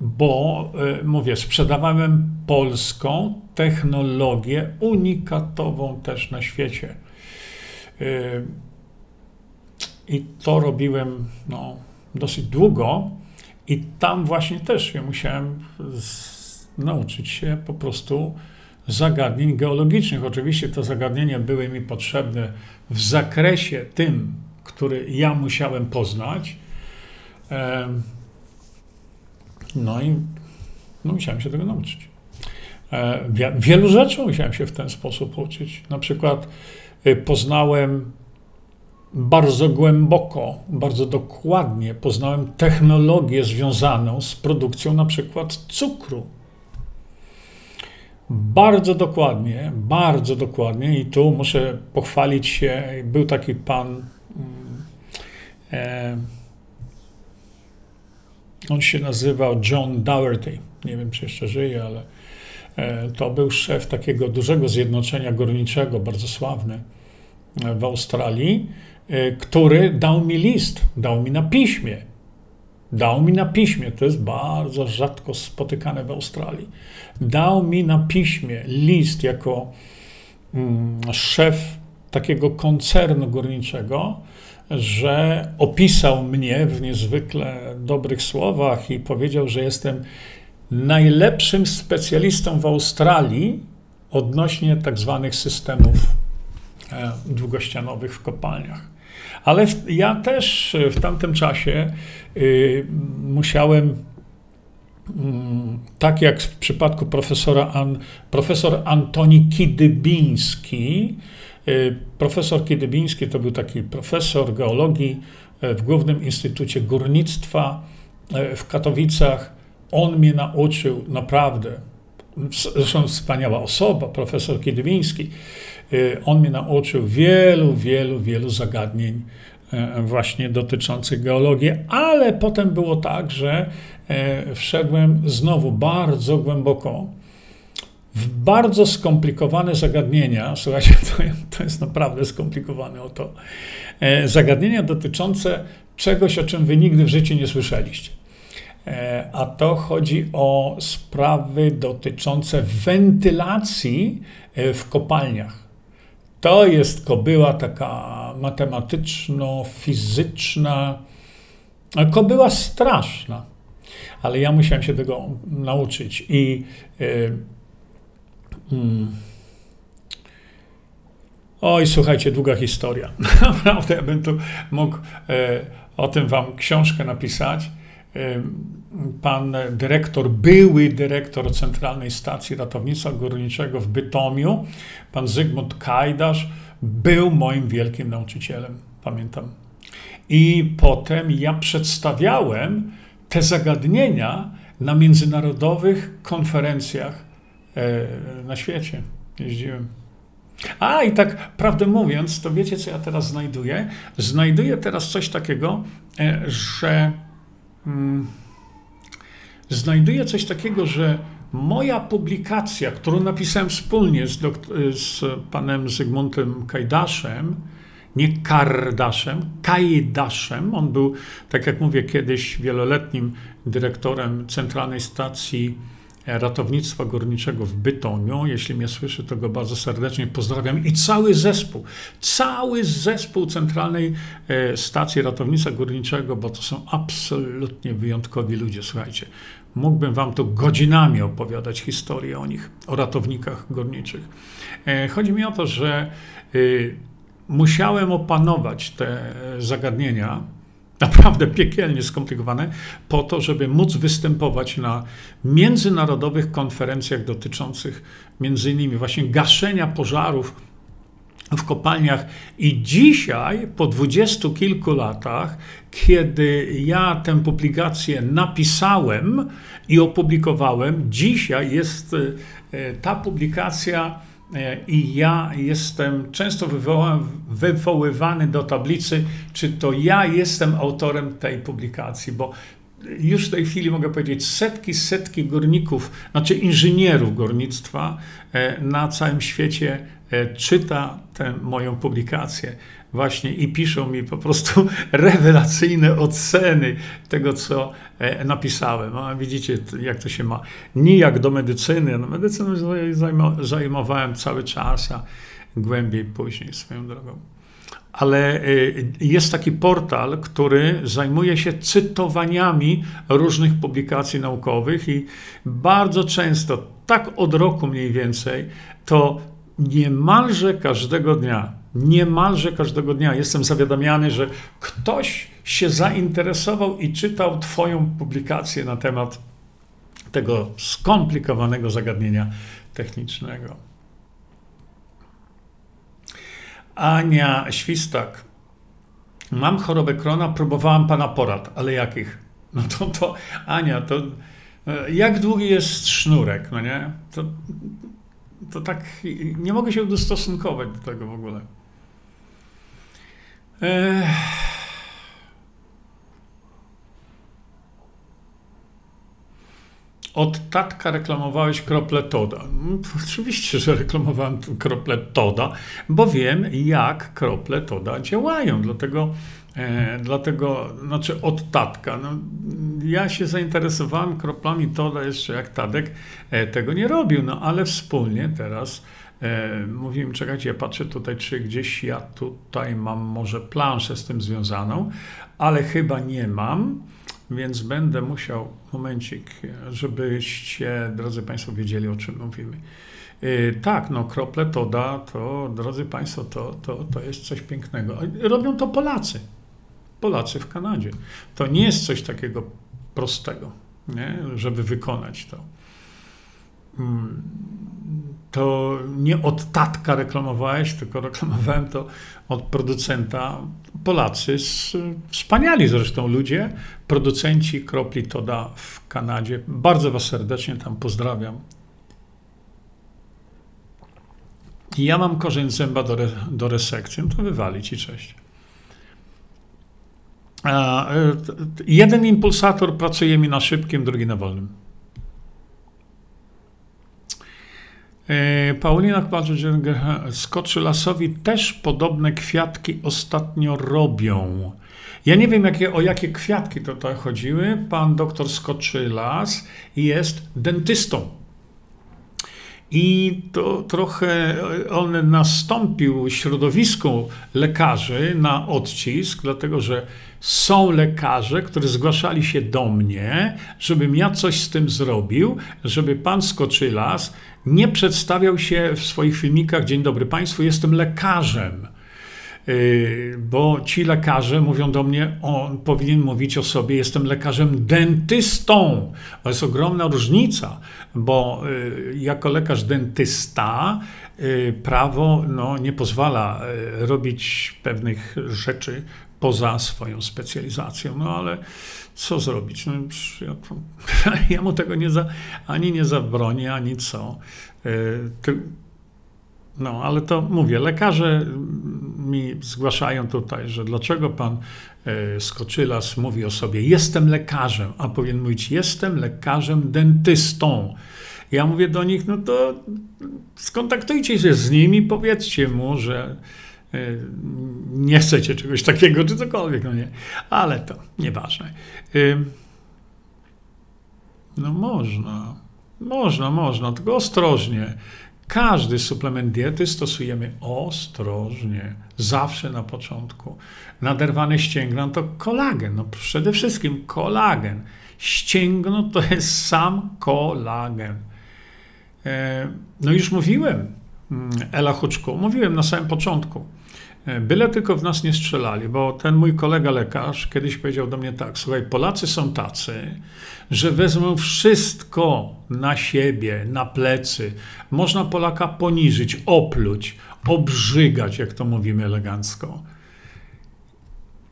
bo mówię, sprzedawałem polską technologię unikatową też na świecie. I to robiłem no, dosyć długo, i tam właśnie też ja musiałem nauczyć się po prostu zagadnień geologicznych. Oczywiście te zagadnienia były mi potrzebne w zakresie tym, który ja musiałem poznać. No i no, musiałem się tego nauczyć. E, wielu rzeczy musiałem się w ten sposób uczyć. Na przykład y, poznałem bardzo głęboko, bardzo dokładnie poznałem technologię związaną z produkcją na przykład cukru. Bardzo dokładnie, bardzo dokładnie i tu muszę pochwalić się, był taki pan, mm, e, on się nazywał John Dougherty, nie wiem czy jeszcze żyje, ale e, to był szef takiego dużego zjednoczenia górniczego, bardzo sławny e, w Australii, e, który dał mi list, dał mi na piśmie. Dał mi na piśmie, to jest bardzo rzadko spotykane w Australii dał mi na piśmie list jako mm, szef takiego koncernu górniczego, że opisał mnie w niezwykle dobrych słowach i powiedział, że jestem najlepszym specjalistą w Australii odnośnie tak zwanych systemów e, długościanowych w kopalniach. Ale ja też w tamtym czasie y, musiałem Mm, tak jak w przypadku profesora An, profesor Antoni Kidybiński. Y, profesor Kidybiński to był taki profesor geologii w Głównym Instytucie Górnictwa w Katowicach. On mnie nauczył naprawdę, zresztą wspaniała osoba, profesor Kidybiński. On mnie nauczył wielu, wielu, wielu zagadnień właśnie dotyczących geologii, ale potem było tak, że E, wszedłem znowu bardzo głęboko w bardzo skomplikowane zagadnienia. Słuchajcie, <laughs> to, to jest naprawdę skomplikowane o to. E, zagadnienia dotyczące czegoś, o czym wy nigdy w życiu nie słyszeliście. E, a to chodzi o sprawy dotyczące wentylacji w kopalniach. To jest kobyła taka matematyczno-fizyczna, kobyła straszna ale ja musiałem się tego nauczyć i yy, Oj, słuchajcie, długa historia. <laughs> Naprawdę, ja bym tu mógł e, o tym wam książkę napisać. E, pan dyrektor, były dyrektor Centralnej Stacji Ratownictwa Górniczego w Bytomiu, pan Zygmunt Kajdasz, był moim wielkim nauczycielem, pamiętam. I potem ja przedstawiałem te zagadnienia na międzynarodowych konferencjach e, na świecie. Jeździłem. A i tak prawdę mówiąc, to wiecie, co ja teraz znajduję? Znajduję teraz coś takiego, e, że. Mm, znajduję coś takiego, że moja publikacja, którą napisałem wspólnie z, z panem Zygmuntem Kajdaszem, nie Kardaszem, Kajdaszem. On był, tak jak mówię, kiedyś wieloletnim dyrektorem Centralnej Stacji Ratownictwa Górniczego w Bytomiu. Jeśli mnie słyszy, to go bardzo serdecznie pozdrawiam. I cały zespół, cały zespół Centralnej e, Stacji Ratownictwa Górniczego, bo to są absolutnie wyjątkowi ludzie, słuchajcie. Mógłbym wam tu godzinami opowiadać historię o nich, o ratownikach górniczych. E, chodzi mi o to, że e, musiałem opanować te zagadnienia, <laughs> naprawdę piekielnie skomplikowane, po to, żeby móc występować na międzynarodowych konferencjach dotyczących między innymi właśnie gaszenia pożarów w kopalniach. I dzisiaj, po dwudziestu kilku latach, kiedy ja tę publikację napisałem i opublikowałem, dzisiaj jest e, ta publikacja e, i ja jestem często wywoływany do tablicy, czy to ja jestem autorem tej publikacji, bo już w tej chwili mogę powiedzieć, setki, setki górników, znaczy inżynierów górnictwa e, na całym świecie czyta tę moją publikację właśnie i piszą mi po prostu <laughs> rewelacyjne oceny tego, co e, napisałem. A widzicie, jak to się ma. Nijak do medycyny. No, medycyną zajmowałem cały czas, a głębiej później swoją drogą ale y, jest taki portal, który zajmuje się cytowaniami różnych publikacji naukowych i bardzo często, tak od roku mniej więcej, to niemalże każdego dnia, niemalże każdego dnia jestem zawiadamiany, że ktoś się zainteresował i czytał Twoją publikację na temat tego skomplikowanego zagadnienia technicznego. Ania Świstak. Mam chorobę krona, próbowałam pana porad, ale jakich? No to, to Ania, to e, jak długi jest sznurek, no nie? To, to tak, nie mogę się dostosunkować do tego w ogóle. Ech. od tatka reklamowałeś krople Toda. No, oczywiście, że reklamowałem krople Toda, bo wiem, jak krople Toda działają. Dlatego, dlatego znaczy od tatka. No, ja się zainteresowałem kroplami Toda jeszcze jak Tadek e, tego nie robił, no ale wspólnie teraz e, mówimy, czekajcie, ja patrzę tutaj, czy gdzieś ja tutaj mam może planszę z tym związaną, ale chyba nie mam. Więc będę musiał, momencik, żebyście, drodzy Państwo, wiedzieli, o czym mówimy. Yy, tak, no krople to da, to, drodzy Państwo, to, to, to jest coś pięknego. Robią to Polacy. Polacy w Kanadzie. To nie jest coś takiego prostego, nie? żeby wykonać to. Mm, to nie od tatka reklamowałeś, tylko reklamowałem to od producenta. Polacy, wspaniali zresztą ludzie, producenci kropli Toda w Kanadzie. Bardzo Was serdecznie tam pozdrawiam. ja mam korzeń zęba do, re, do resekcji, no to wywalić i cześć. E, jeden impulsator pracuje mi na szybkim, drugi na wolnym. E, Paulina Skoczy Lasowi też podobne kwiatki ostatnio robią. Ja nie wiem, jakie, o jakie kwiatki tutaj chodziły. Pan doktor Skoczylas jest dentystą. I to trochę on nastąpił środowisku lekarzy na odcisk, dlatego że są lekarze, którzy zgłaszali się do mnie, żebym ja coś z tym zrobił, żeby pan Skoczylas nie przedstawiał się w swoich filmikach: Dzień dobry Państwu, jestem lekarzem. Y, bo ci lekarze mówią do mnie, on powinien mówić o sobie, jestem lekarzem dentystą. To jest ogromna różnica, bo y, jako lekarz dentysta y, prawo no, nie pozwala robić pewnych rzeczy poza swoją specjalizacją. No ale co zrobić? No, ja, <laughs> ja mu tego nie za, ani nie zabronię, ani co. No, ale to mówię, lekarze mi zgłaszają tutaj, że dlaczego pan e, Skoczylas mówi o sobie, jestem lekarzem, a powinien mówić, jestem lekarzem dentystą. Ja mówię do nich, no to skontaktujcie się z nimi, powiedzcie mu, że e, nie chcecie czegoś takiego, czy cokolwiek, no nie. Ale to nieważne. No można, można, można, tylko ostrożnie. Każdy suplement diety stosujemy ostrożnie, zawsze na początku. Naderwane ścięgno to kolagen, no przede wszystkim kolagen. Ścięgno to jest sam kolagen. E, no już mówiłem, mm, Ela Huczku, mówiłem na samym początku. E, byle tylko w nas nie strzelali, bo ten mój kolega lekarz kiedyś powiedział do mnie tak: Słuchaj, Polacy są tacy, że wezmą wszystko na siebie, na plecy. Można Polaka poniżyć, opluć, obrzygać, jak to mówimy elegancko.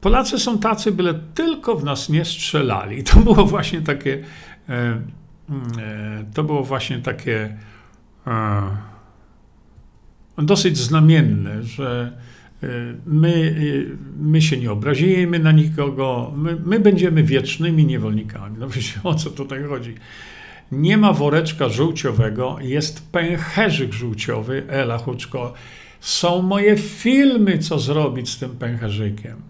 Polacy są tacy, byle tylko w nas nie strzelali. To było właśnie takie. E, e, to było właśnie takie. dosyć znamienne, że my, my się nie obrazimy na nikogo, my, my będziemy wiecznymi niewolnikami. No wiecie, o co tutaj chodzi? Nie ma woreczka żółciowego, jest pęcherzyk żółciowy, Ela Huczko. Są moje filmy, co zrobić z tym pęcherzykiem.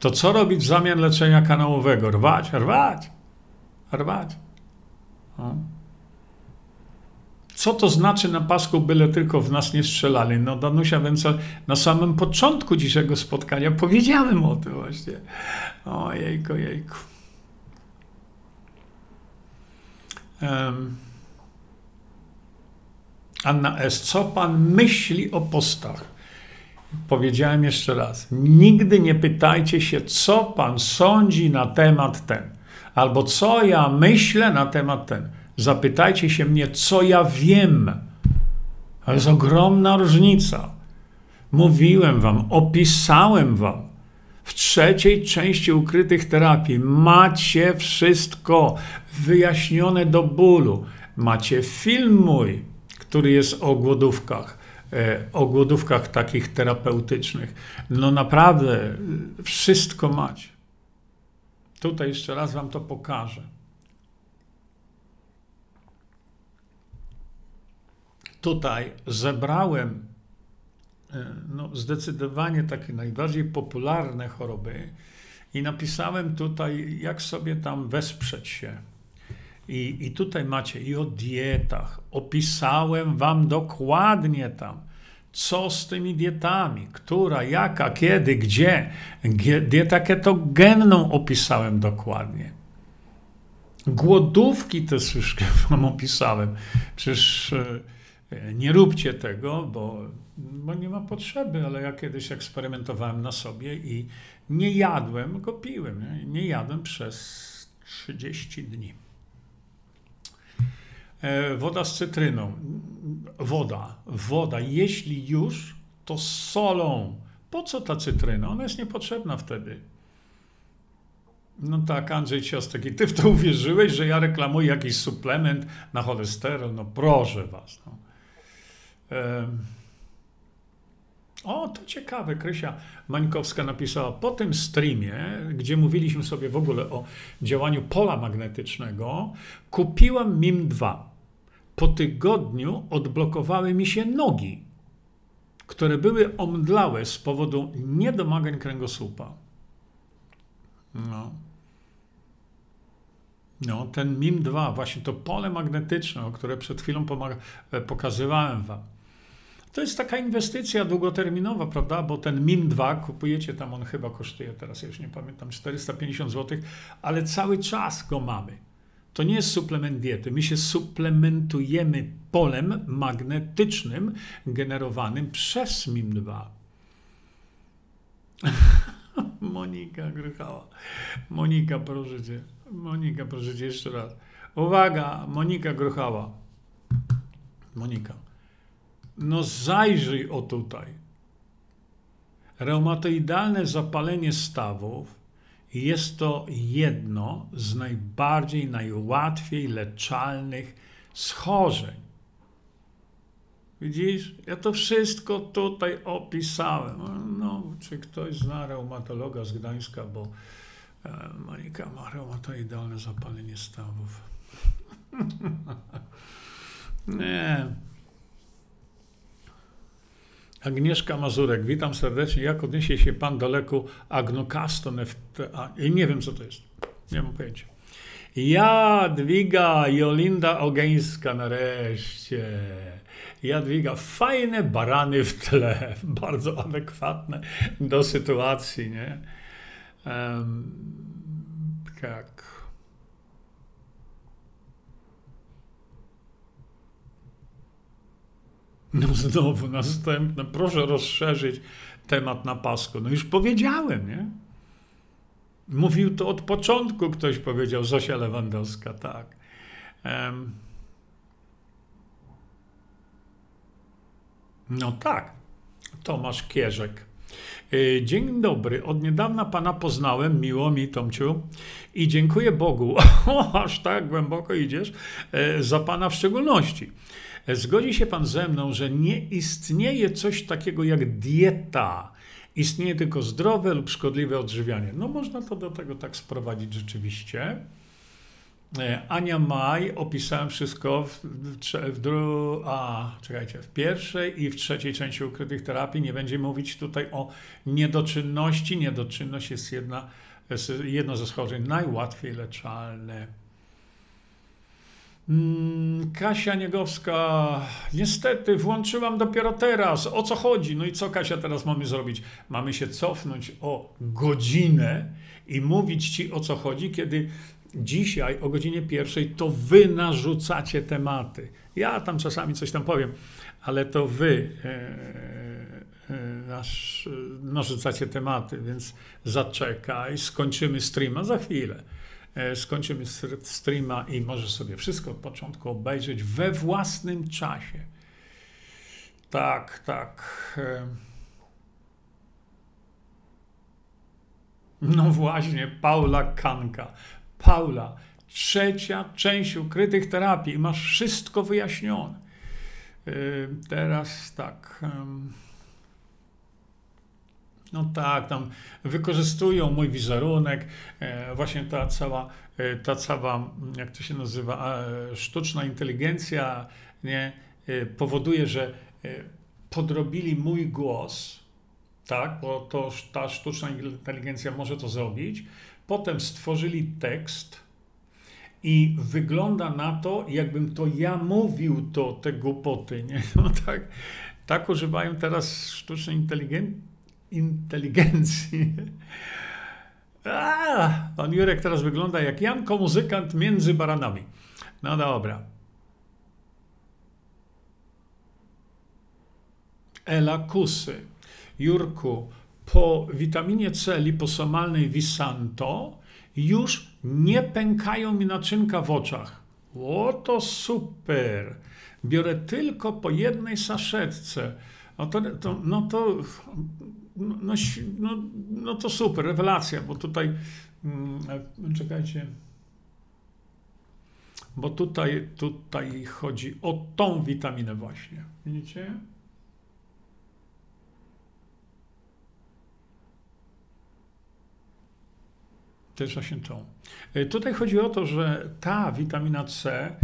To co robić w zamian leczenia kanałowego? Rwać, rwać, rwać. Co to znaczy na pasku, byle tylko w nas nie strzelali? No Danusia Węcal, na samym początku dzisiejszego spotkania powiedziałem o tym właśnie. Ojejku, jejku. Um. Anna S., co pan myśli o postach? Powiedziałem jeszcze raz, nigdy nie pytajcie się, co pan sądzi na temat ten, albo co ja myślę na temat ten. Zapytajcie się mnie, co ja wiem. To jest ogromna różnica. Mówiłem wam, opisałem wam. W trzeciej części ukrytych terapii macie wszystko wyjaśnione do bólu. Macie film mój, który jest o głodówkach, e, o głodówkach takich terapeutycznych. No naprawdę, wszystko macie. Tutaj jeszcze raz wam to pokażę. tutaj zebrałem no, zdecydowanie takie najbardziej popularne choroby i napisałem tutaj, jak sobie tam wesprzeć się. I, I tutaj macie i o dietach. Opisałem wam dokładnie tam, co z tymi dietami, która, jaka, kiedy, gdzie. Dietę ketogenną opisałem dokładnie. Głodówki też już wam opisałem. Przecież e, E, nie róbcie tego, bo, bo nie ma potrzeby, ale ja kiedyś eksperymentowałem na sobie i nie jadłem, go piłem. Nie, nie jadłem przez 30 dni. E, woda z cytryną. Woda, woda, jeśli już, to z solą. Po co ta cytryna? Ona jest niepotrzebna wtedy. No tak, Andrzej Ciostek, ty w to uwierzyłeś, że ja reklamuję jakiś suplement na cholesterol? No proszę was. No. O, to ciekawe, Krysia Mańkowska napisała, po tym streamie, gdzie mówiliśmy sobie w ogóle o działaniu pola magnetycznego, kupiłam MIM 2. Po tygodniu odblokowały mi się nogi, które były omdlałe z powodu niedomagań kręgosłupa. No. No, ten MIM 2, właśnie to pole magnetyczne, które przed chwilą pokazywałem wam. To jest taka inwestycja długoterminowa, prawda? Bo ten MIM 2 kupujecie tam, on chyba kosztuje teraz, ja już nie pamiętam, 450 zł, ale cały czas go mamy. To nie jest suplement diety. My się suplementujemy polem magnetycznym generowanym przez MIM 2. <laughs> Monika Grychała. Monika, proszę cię. Monika, proszę cię jeszcze raz. Uwaga, Monika Gruchała. Monika. No zajrzyj o tutaj. Reumatoidalne zapalenie stawów jest to jedno z najbardziej, najłatwiej leczalnych schorzeń. Widzisz? Ja to wszystko tutaj opisałem. No, czy ktoś zna reumatologa z Gdańska, bo e, Monika ma reumatoidalne zapalenie stawów. <laughs> Nie. Agnieszka Mazurek, witam serdecznie. Jak odniesie się pan do leku agnokaston FTA? Nie wiem, co to jest. Nie mam pojęcia. Jadwiga Jolinda Ogeńska nareszcie. Jadwiga, fajne barany w tle, <laughs> bardzo adekwatne do sytuacji, nie? Um, tak. No znowu następne. Proszę rozszerzyć temat na pasku. No już powiedziałem, nie? Mówił to od początku, ktoś powiedział, Zosia Lewandowska, tak. No tak, Tomasz Kierzek. Y, dzień dobry, od niedawna pana poznałem, miło mi Tomciu i dziękuję Bogu, <laughs> o, aż tak głęboko idziesz, e, za pana w szczególności. E, zgodzi się pan ze mną, że nie istnieje coś takiego jak dieta. Istnieje tylko zdrowe lub szkodliwe odżywianie. No można to do tego tak sprowadzić rzeczywiście. E, Ania Maj, opisałem wszystko w, w, dru, a, czekajcie, w pierwszej i w trzeciej części ukrytych terapii. Nie będziemy mówić tutaj o niedoczynności. Niedoczynność jest jedna, jest jedno ze schorzeń najłatwiej leczalne. Mm, Kasia Niegowska, niestety włączyłam dopiero teraz. O co chodzi? No i co Kasia teraz mamy zrobić? Mamy się cofnąć o godzinę i mówić ci o co chodzi, kiedy dzisiaj o godzinie pierwszej to wy narzucacie tematy. Ja tam czasami coś tam powiem, ale to wy e, e, nasz, narzucacie tematy, więc zaczekaj, skończymy streama za chwilę. E, skończymy streama i możesz sobie wszystko od początku obejrzeć we własnym czasie. Tak, tak. E. No właśnie, Paula Kanka. Paula, trzecia część ukrytych terapii masz wszystko wyjaśnione. E, teraz tak. No tak, tam wykorzystują mój wizerunek, e, właśnie ta cała, e, ta cała, jak to się nazywa, sztuczna inteligencja, nie, powoduje, że podrobili mój głos, tak, bo to ta sztuczna inteligencja może to zrobić, Potem stworzyli tekst i wygląda na to, jakbym to ja mówił to, te głupoty. Nie? <laughs> No tak, tak używają teraz sztucznej inteligen inteligencji. <laughs> A, pan Jurek teraz wygląda jak Janko, muzykant między baranami. No dobra. Ela Kusy. Jurku, po witaminie C liposomalnej Visanto już nie pękają mi naczynka w oczach. O, to super! Biorę tylko po jednej saszetce. No to, to, no to, no, no, no to super, rewelacja, bo tutaj, hmm, czekajcie, bo tutaj, tutaj chodzi o tą witaminę właśnie. Widzicie? Też właśnie tą. E, tutaj chodzi o to, że ta witamina C e,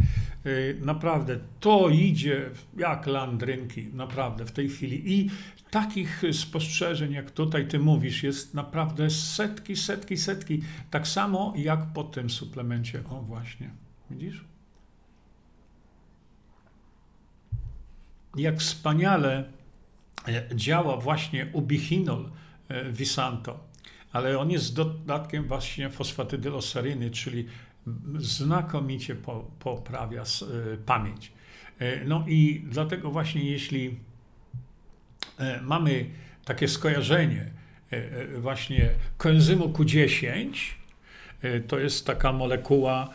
naprawdę to idzie jak landrynki, naprawdę w tej chwili. I takich spostrzeżeń, jak tutaj ty mówisz, jest naprawdę setki, setki, setki. Tak samo jak po tym suplemencie. O, właśnie. Widzisz? Jak wspaniale e, działa właśnie ubichinol Visanto ale on jest dodatkiem właśnie fosfatydyloseryny, czyli znakomicie poprawia y, pamięć. E, no i dlatego właśnie jeśli e, mamy takie skojarzenie e, właśnie koenzymu Q10, to jest taka molekuła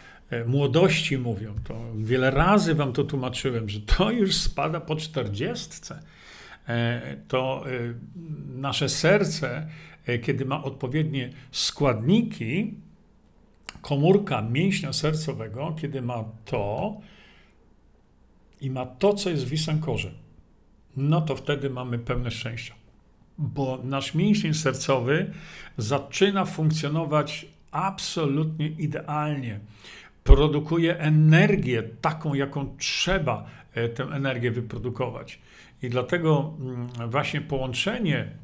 młodości, mówią. To wiele razy wam to tłumaczyłem, że to już spada po czterdziestce. To nasze serce E, kiedy ma odpowiednie składniki, komórka mięśnia sercowego, kiedy ma to i ma to, co jest w wisankorze, no to wtedy mamy pełne szczęścia. Bo nasz mięsień sercowy zaczyna funkcjonować absolutnie idealnie. Produkuje energię taką, jaką trzeba e, tę energię wyprodukować. I dlatego mm, właśnie połączenie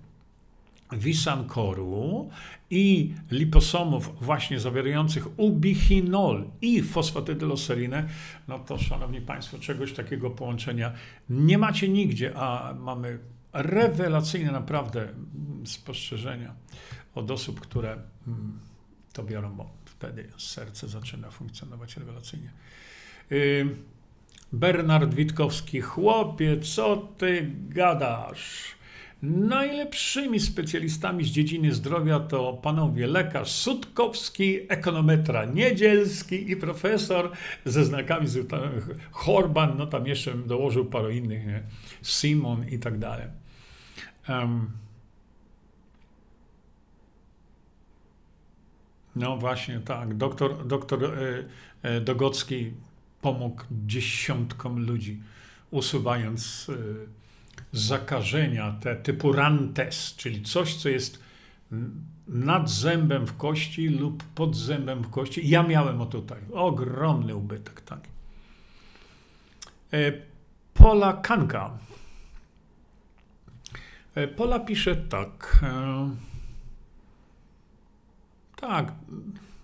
wisankoru i liposomów właśnie zawierających ubichinol i fosfatydyloserinę, no to szanowni państwo, czegoś takiego połączenia nie macie nigdzie, a mamy rewelacyjne naprawdę spostrzeżenia od osób, które mm, to biorą, bo wtedy serce zaczyna funkcjonować rewelacyjnie. Bernard Witkowski, chłopie, co ty gadasz? Najlepszymi specjalistami z dziedziny zdrowia to panowie lekarz Sutkowski, ekonometra Niedzielski i profesor ze znakami Horban, no tam jeszcze dołożył parę innych, nie? Simon i tak dalej. Um, no właśnie, tak. Doktor, doktor e, e, Dogocki pomógł dziesiątkom ludzi, usuwając e, zakażenia te typu rantes, czyli coś, co jest nad zębem w kości lub pod zębem w kości. Ja miałem o tutaj ogromny ubytek taki. E, Pola Kanka. E, Pola pisze tak. E, tak,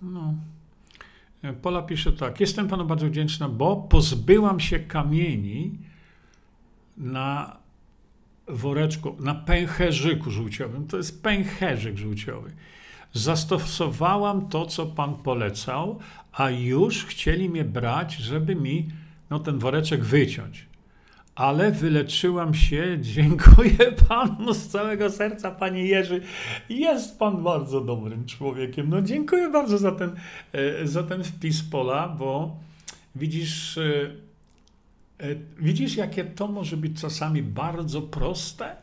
no. Pola pisze tak. Jestem panu bardzo wdzięczna, bo pozbyłam się kamieni na woreczku, na pęcherzyku żółciowym. To jest pęcherzyk żółciowy. Zastosowałam to, co pan polecał, a już chcieli mnie brać, żeby mi no, ten woreczek wyciąć. Ale wyleczyłam się, <laughs> dziękuję panu z całego serca, panie Jerzy. Jest pan bardzo dobrym człowiekiem. No dziękuję bardzo za ten, e, za ten wpis pola, bo widzisz, e, widzisz, jakie to może być czasami bardzo proste?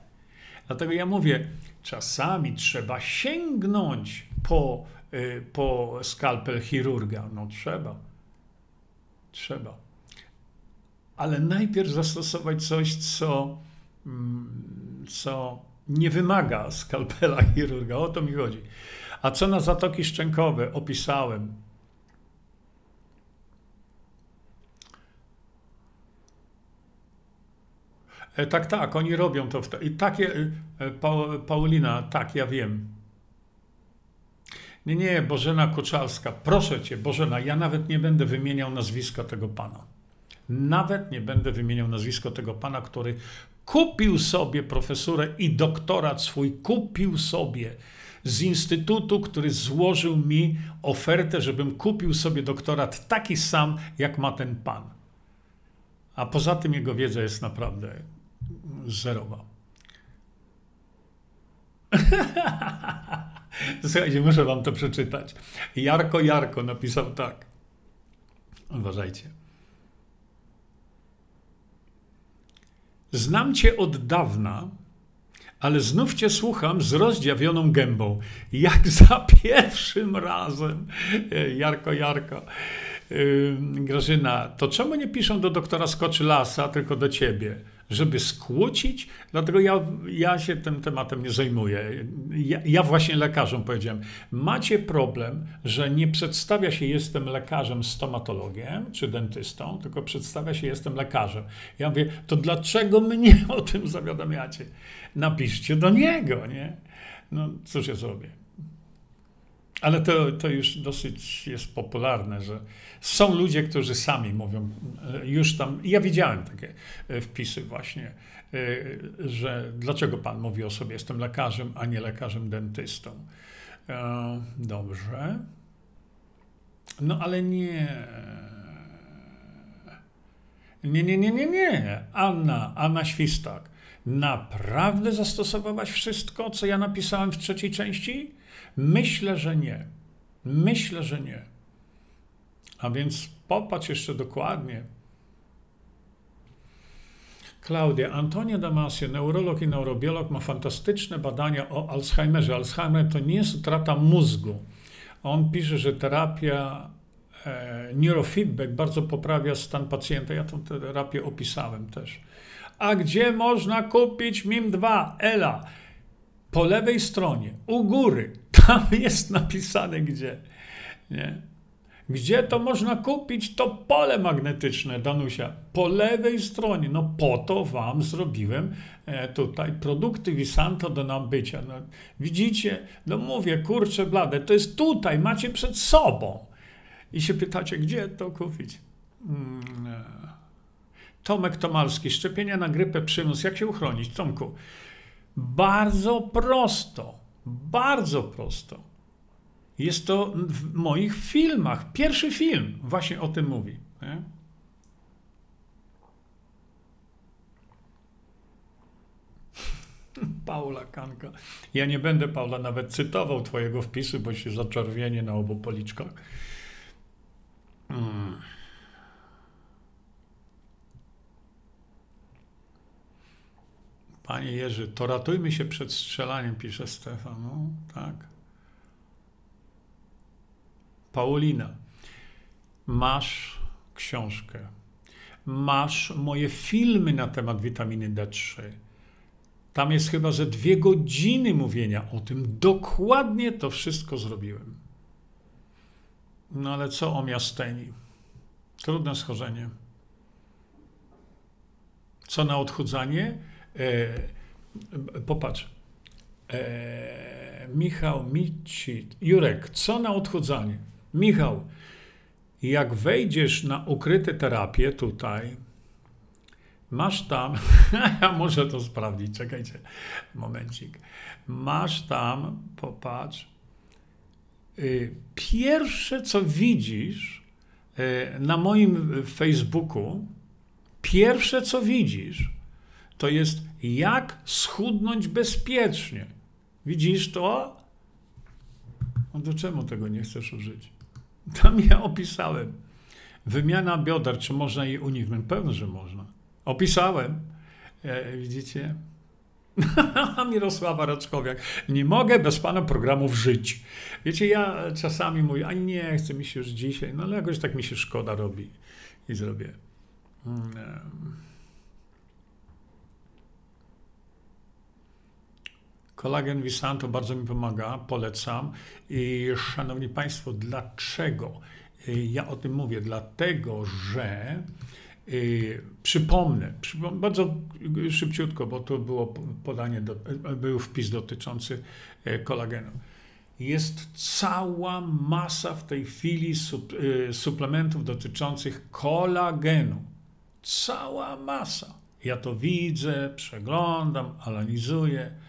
Dlatego ja mówię, czasami trzeba sięgnąć po, e, po skalpel chirurga. No trzeba. Trzeba. Ale najpierw zastosować coś, co, mm, co nie wymaga skalpela <laughs> chirurga. O to mi chodzi. A co na zatoki szczękowe opisałem, tak, tak, oni robią to. I takie, e, e, pa, Paulina, tak, ja wiem. Nie, nie, Bożena Koczalska, proszę cię, Bożena, ja nawet nie będę wymieniał nazwiska tego pana. Nawet nie będę wymieniał nazwiska tego pana, który kupił sobie profesurę i doktorat swój, kupił sobie z instytutu, który złożył mi ofertę, żebym kupił sobie doktorat taki sam, jak ma ten pan. A poza tym jego wiedza jest naprawdę zerowa. <laughs> Słuchajcie, muszę wam to przeczytać. Jarko Jarko napisał tak. Uważajcie. Znam cię od dawna, ale znów cię słucham z rozdziawioną gębą. Jak za <laughs> pierwszym razem. Jarko Jarko. Grażyna, to czemu nie piszą do doktora Skoczylasa, tylko do ciebie? Żeby skłócić, dlatego ja, ja się tym tematem nie zajmuję. Ja, ja, właśnie lekarzom powiedziałem, macie problem, że nie przedstawia się jestem lekarzem stomatologiem czy dentystą, tylko przedstawia się jestem lekarzem. Ja mówię, to dlaczego mnie <laughs> o tym zawiadamiacie? Napiszcie do niego, nie? No cóż ja zrobię. Ale to, to już dosyć jest popularne, że są ludzie, którzy sami mówią, e, już tam, ja widziałem takie e, wpisy właśnie, e, że dlaczego pan mówi o sobie, jestem lekarzem, a nie lekarzem dentystą. Dobrze. No ale nie. Nie, nie, nie, nie, nie. Anna, Anna Świstak. Naprawdę zastosowałaś wszystko, co ja napisałem w trzeciej części? Myślę, że nie. Myślę, że nie. A więc popatrz jeszcze dokładnie. Klaudia, Antonio Damasio, neurolog i neurobiolog, ma fantastyczne badania o Alzheimerze. Alzheimer to nie jest utrata mózgu. On pisze, że terapia e, neurofeedback bardzo poprawia stan pacjenta. Ja tę terapię opisałem też. A gdzie można kupić MIM2? Ela, po lewej stronie, u góry, tam jest napisane gdzie. Nie? Gdzie to można kupić? To pole magnetyczne, Danusia. Po lewej stronie. No po to wam zrobiłem e, tutaj produkty Visanto do nabycia. No, widzicie? No mówię, kurczę blade, to jest tutaj, macie przed sobą. I się pytacie, gdzie to kupić? Hmm. Tomek Tomalski, szczepienia na grypę, przymus. Jak się uchronić? Tomku, bardzo prosto. Bardzo prosto. Jest to w moich filmach. Pierwszy film właśnie o tym mówi. Nie? <laughs> Paula Kanka. Ja nie będę, Paula, nawet cytował Twojego wpisu, bo się zaczerwienie na obu policzkach. Mm. Panie Jerzy, to ratujmy się przed strzelaniem, pisze Stefan. No, tak. Paulina, masz książkę. Masz moje filmy na temat witaminy D3. Tam jest chyba ze dwie godziny mówienia o tym. Dokładnie to wszystko zrobiłem. No ale co o miasteni? Trudne schorzenie. Co na odchudzanie? E, popatrz. E, Michał Micit. Jurek, co na odchudzanie? Michał, jak wejdziesz na ukryte terapie tutaj, masz tam, <laughs> ja muszę to sprawdzić, czekajcie, momencik. Masz tam, popatrz, y, pierwsze co widzisz y, na moim Facebooku, pierwsze co widzisz, to jest jak schudnąć bezpiecznie. Widzisz to? No to czemu tego nie chcesz użyć? <laughs> Tam ja opisałem. Wymiana bioder, czy można jej uniknąć? Pewno, że można. Opisałem. E, widzicie? <laughs> Mirosława Raczkowiak. Nie mogę bez pana programów żyć. Wiecie, ja czasami mówię, a nie, chce mi się już dzisiaj, no ale jakoś tak mi się szkoda robi i zrobię. Mm, Kolagen Visanto bardzo mi pomaga, polecam. I szanowni Państwo, dlaczego ja o tym mówię? Dlatego, że yy, przypomnę, bardzo szybciutko, bo to było podanie, do, był wpis dotyczący e, kolagenu. Jest cała masa w tej chwili sup, suplementów dotyczących kolagenu. Cała masa. Ja to widzę, przeglądam, analizuję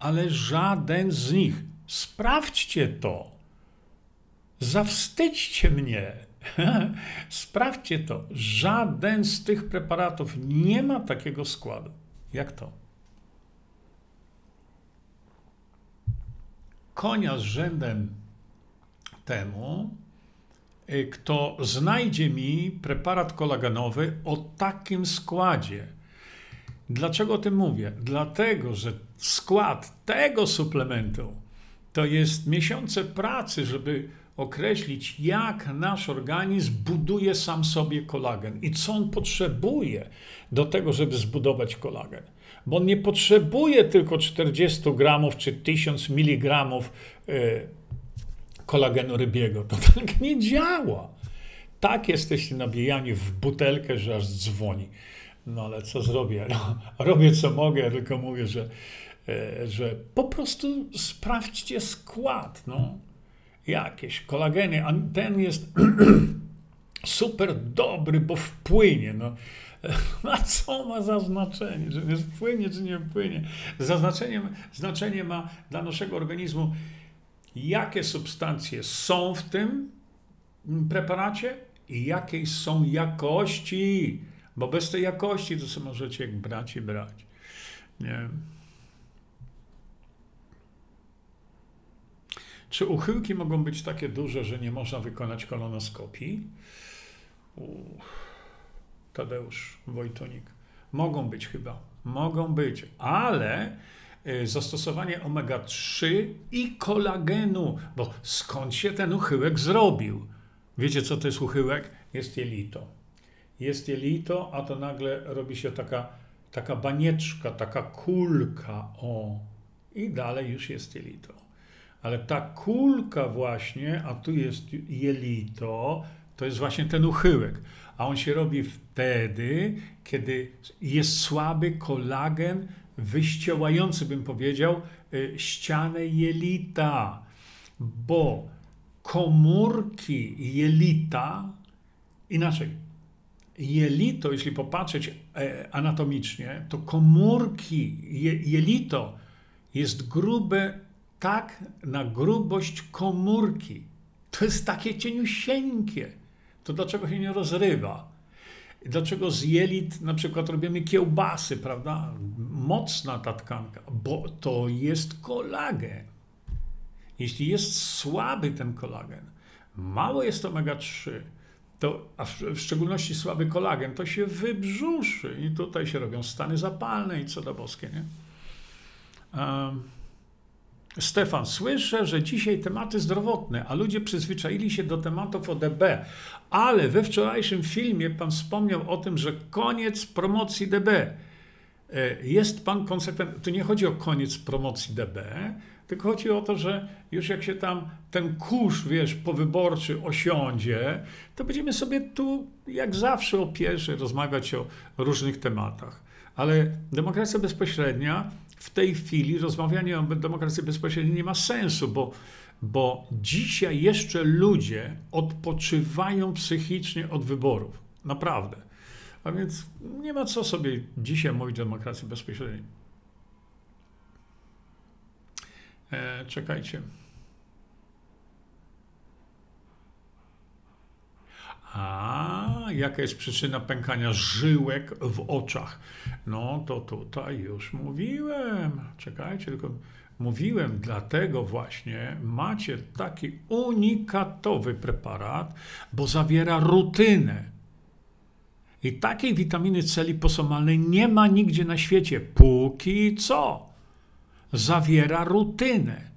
ale żaden z nich. Sprawdźcie to. Zawstydźcie mnie. <laughs> Sprawdźcie to. Żaden z tych preparatów nie ma takiego składu. Jak to? Konia z rzędem temu, y, kto znajdzie mi preparat kolagenowy o takim składzie. Dlaczego o tym mówię? Dlatego, że skład tego suplementu to jest miesiące pracy, żeby określić, jak nasz organizm buduje sam sobie kolagen i co on potrzebuje do tego, żeby zbudować kolagen. Bo on nie potrzebuje tylko 40 gramów czy 1000 miligramów e, kolagenu rybiego. To tak nie działa. Tak jesteście nabijani w butelkę, że aż dzwoni. No ale co zrobię? No, robię co mogę, tylko mówię, że że po prostu sprawdźcie skład. No. Jakieś kolageny, a ten jest <clears throat> super dobry, bo wpłynie. No. <laughs> A co ma za znaczenie? Że wpłynie czy nie wpłynie? Zaznaczenie, znaczenie ma dla naszego organizmu, jakie substancje są w tym preparacie i jakiej są jakości. Bo bez tej jakości to sobie możecie brać i brać. Nie. Czy uchyłki mogą być takie duże, że nie można wykonać kolonoskopii? Uff, Tadeusz Wojtonik. Mogą być chyba. Mogą być, ale y, zastosowanie omega-3 i kolagenu, bo skąd się ten uchyłek zrobił? Wiecie, co to jest uchyłek? Jest jelito. Jest jelito, a to nagle robi się taka, taka banieczka, taka kulka, o, i dalej już jest jelito. Ale ta kulka właśnie, a tu jest jelito, to jest właśnie ten uchyłek. A on się robi wtedy, kiedy jest słaby kolagen wyściełający, bym powiedział, y, ścianę jelita. Bo komórki jelita, inaczej, jelito, jeśli popatrzeć e, anatomicznie, to komórki jelito jest grube tak na grubość komórki. To jest takie cieniusieńkie. To dlaczego się nie rozrywa? Dlaczego z jelit na przykład robimy kiełbasy, prawda? mocna ta tkanka, bo to jest kolagen. Jeśli jest słaby ten kolagen, mało jest omega-3, to, a w, szczególności słaby kolagen, to się wybrzuszy i tutaj się robią stany zapalne i co do boskie, nie? Um, Stefan, słyszę, że dzisiaj tematy zdrowotne, a ludzie przyzwyczaili się do tematów o DB, ale we wczorajszym filmie pan wspomniał o tym, że koniec promocji DB. E, jest pan konsekwentny. Tu nie chodzi o koniec promocji DB, tylko chodzi o to, że już jak się tam ten kurz, wiesz, powyborczy osiądzie, to będziemy sobie tu, jak zawsze, o pierwsze rozmawiać o różnych tematach. Ale demokracja bezpośrednia w tej chwili rozmawianie o demokracji bezpośredniej nie ma sensu, bo, bo dzisiaj jeszcze ludzie odpoczywają psychicznie od wyborów. Naprawdę. A więc nie ma co sobie dzisiaj mówić o demokracji bezpośredniej. E, czekajcie. A jaka jest przyczyna pękania żyłek w oczach? No to tutaj już mówiłem. Czekajcie, tylko mówiłem, dlatego właśnie macie taki unikatowy preparat, bo zawiera rutynę. I takiej witaminy C liposomalnej nie ma nigdzie na świecie. Póki co. Zawiera rutynę.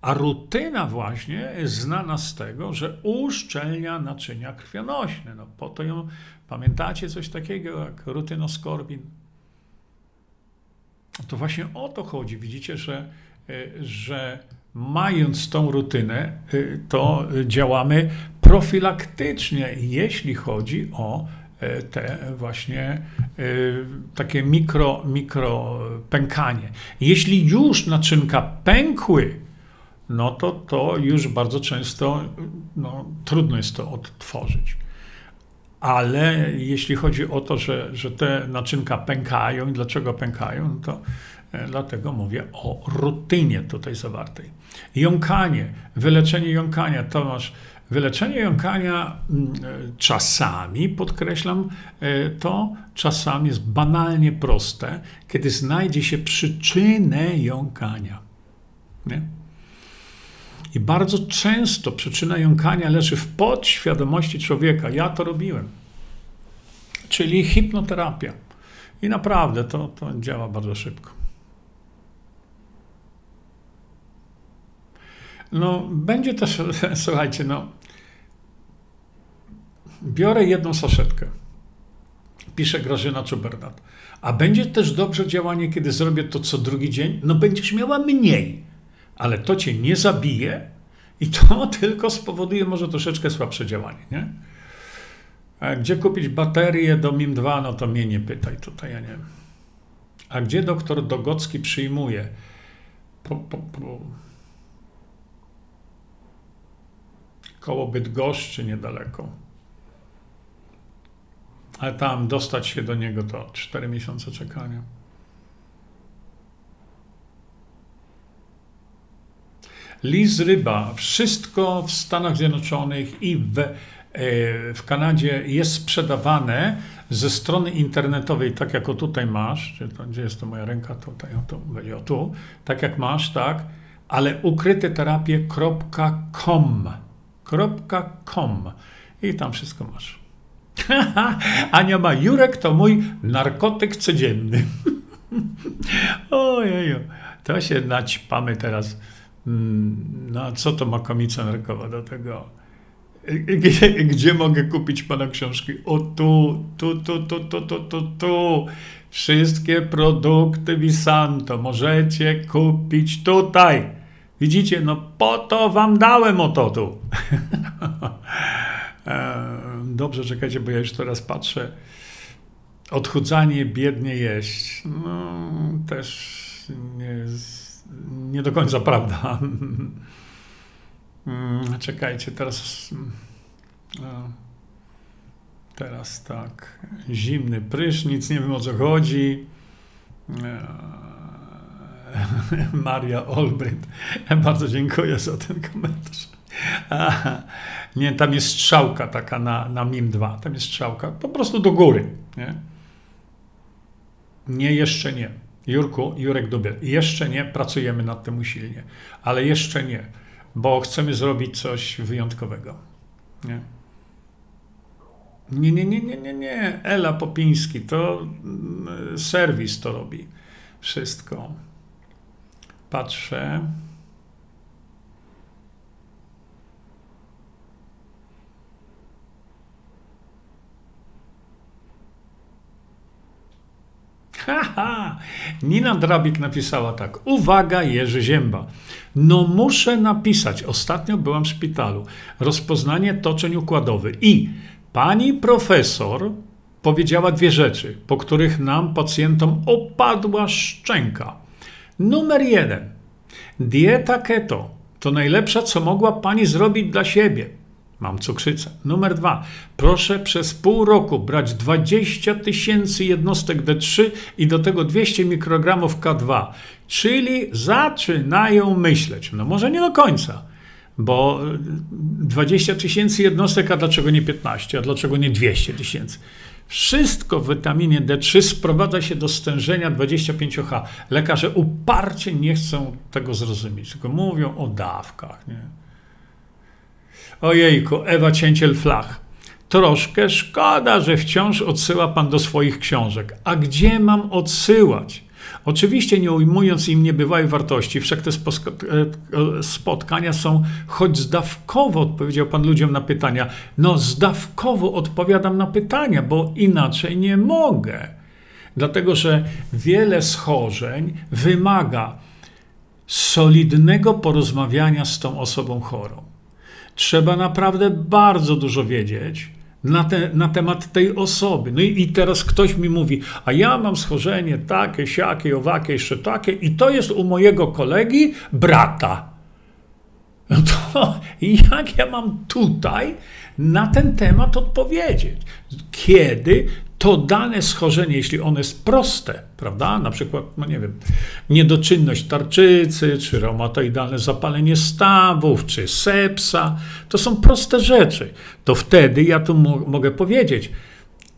A rutyna właśnie jest znana z tego, że uszczelnia naczynia krwionośne. No po to ją, pamiętacie coś takiego jak rutynoskorbin? To właśnie o to chodzi. Widzicie, że, e, że mając tą rutynę, e, to działamy profilaktycznie, jeśli chodzi o e, te właśnie takie mikro, mikro pękanie. Jeśli już naczynka pękły, no to to już bardzo często no, trudno jest to odtworzyć. Ale jeśli chodzi o to, że, że te naczynka pękają i dlaczego pękają, no to e, dlatego mówię o rutynie tutaj zawartej. Jąkanie, wyleczenie jąkania, to masz Wyleczenie jąkania mm, e, czasami, podkreślam e, to, czasami jest banalnie proste, kiedy znajdzie się przyczynę jąkania. Nie? I bardzo często przyczyna jąkania leży w podświadomości człowieka. Ja to robiłem. Czyli hipnoterapia. I naprawdę to, to działa bardzo szybko. No, będzie też, <laughs> słuchajcie, no, biorę jedną saszetkę, pisze Grażyna Czubernat, a będzie też dobrze działanie, kiedy zrobię to co drugi dzień? No, będziesz miała mniej ale to cię nie zabije i to <laughs> tylko spowoduje może troszeczkę słabsze działanie, nie? A gdzie kupić baterię do MIM2, no to mnie nie pytaj tutaj, ja nie wiem. A gdzie doktor Dogocki przyjmuje? Po, po, po. Koło Bydgoszczy niedaleko. Ale tam dostać się do niego to 4 miesiące czekania. Liz Ryba, wszystko w Stanach Zjednoczonych i w, e, w Kanadzie jest sprzedawane ze strony internetowej, tak jak o tutaj masz, gdzie, to, jest to moja ręka, tutaj, o tu, będzie o tu, tak jak masz, tak, ale ukryteterapie.com .com i tam wszystko masz. <laughs> Ania ma, Jurek to mój narkotyk codzienny. <laughs> Ojeju, to się naćpamy teraz. Mm, no a co to ma komica narkowa do tego? Gdzie, gdzie, mogę kupić pana książki? O tu, tu, tu, tu, tu, tu, tu, tu. Wszystkie produkty Visanto możecie kupić tutaj. Widzicie, no po to wam dałem o to tu. <laughs> E, dobrze, czekajcie, bo ja już teraz patrzę. Odchudzanie, biednie jeść. No, też nie jest nie do końca prawda. <laughs> Mm, czekajcie, teraz. Mm, teraz tak. Zimny prysznic, nie wiem o co chodzi. E, <laughs> Maria Olbryt. Bardzo dziękuję za ten komentarz. nie, tam jest strzałka taka na, na MIM 2. Tam jest strzałka po prostu do góry. Nie? Nie, jeszcze nie. Jurku, Jurek Dubiel, jeszcze nie, pracujemy nad tym usilnie, ale jeszcze nie, bo chcemy zrobić coś wyjątkowego. Nie? Nie, nie, nie, nie, nie, nie. Ela Popiński, to mm, serwis to robi. Wszystko. Patrzę. Haha! Nina Drabik napisała tak. Uwaga, Jerzy Zięba. No muszę napisać. Ostatnio byłam w szpitalu. Rozpoznanie toczeń układowy. I pani profesor powiedziała dwie rzeczy, po których nam, pacjentom, opadła szczęka. Numer jeden. Dieta keto to najlepsza, co mogła pani zrobić dla siebie. Mam cukrzycę. Numer dwa. Proszę przez pół roku brać 20 tysięcy jednostek D3 i do tego 200 mikrogramów K2. Czyli zaczynają myśleć. No może nie do końca, bo 20 tysięcy jednostek, a dlaczego nie 15, a dlaczego nie 200 tysięcy? Wszystko w witaminie D3 sprowadza się do stężenia 25H. Lekarze uparcie nie chcą tego zrozumieć, tylko mówią o dawkach. Nie? Ojejku, Ewa Cięciel-Flach. Troszkę szkoda, że wciąż odsyła pan do swoich książek. A gdzie mam odsyłać? Oczywiście nie ujmując im niebywałej wartości, wszak te e, spotkania są choć zdawkowo, odpowiedział pan ludziom na pytania. No zdawkowo odpowiadam na pytania, bo inaczej nie mogę. Dlatego, że wiele schorzeń wymaga solidnego porozmawiania z tą osobą chorą trzeba naprawdę bardzo dużo wiedzieć na, te, na temat tej osoby. No i, i, teraz ktoś mi mówi, a ja mam schorzenie takie, siakie, owakie, jeszcze takie i to jest u mojego kolegi brata. No to <laughs> jak ja mam tutaj na ten temat odpowiedzieć? Kiedy to dane schorzenie, jeśli ono jest proste, prawda, na przykład, no nie wiem, niedoczynność tarczycy, czy reumatoidalne zapalenie stawów, czy sepsa, to są proste rzeczy, to wtedy ja tu mogę powiedzieć,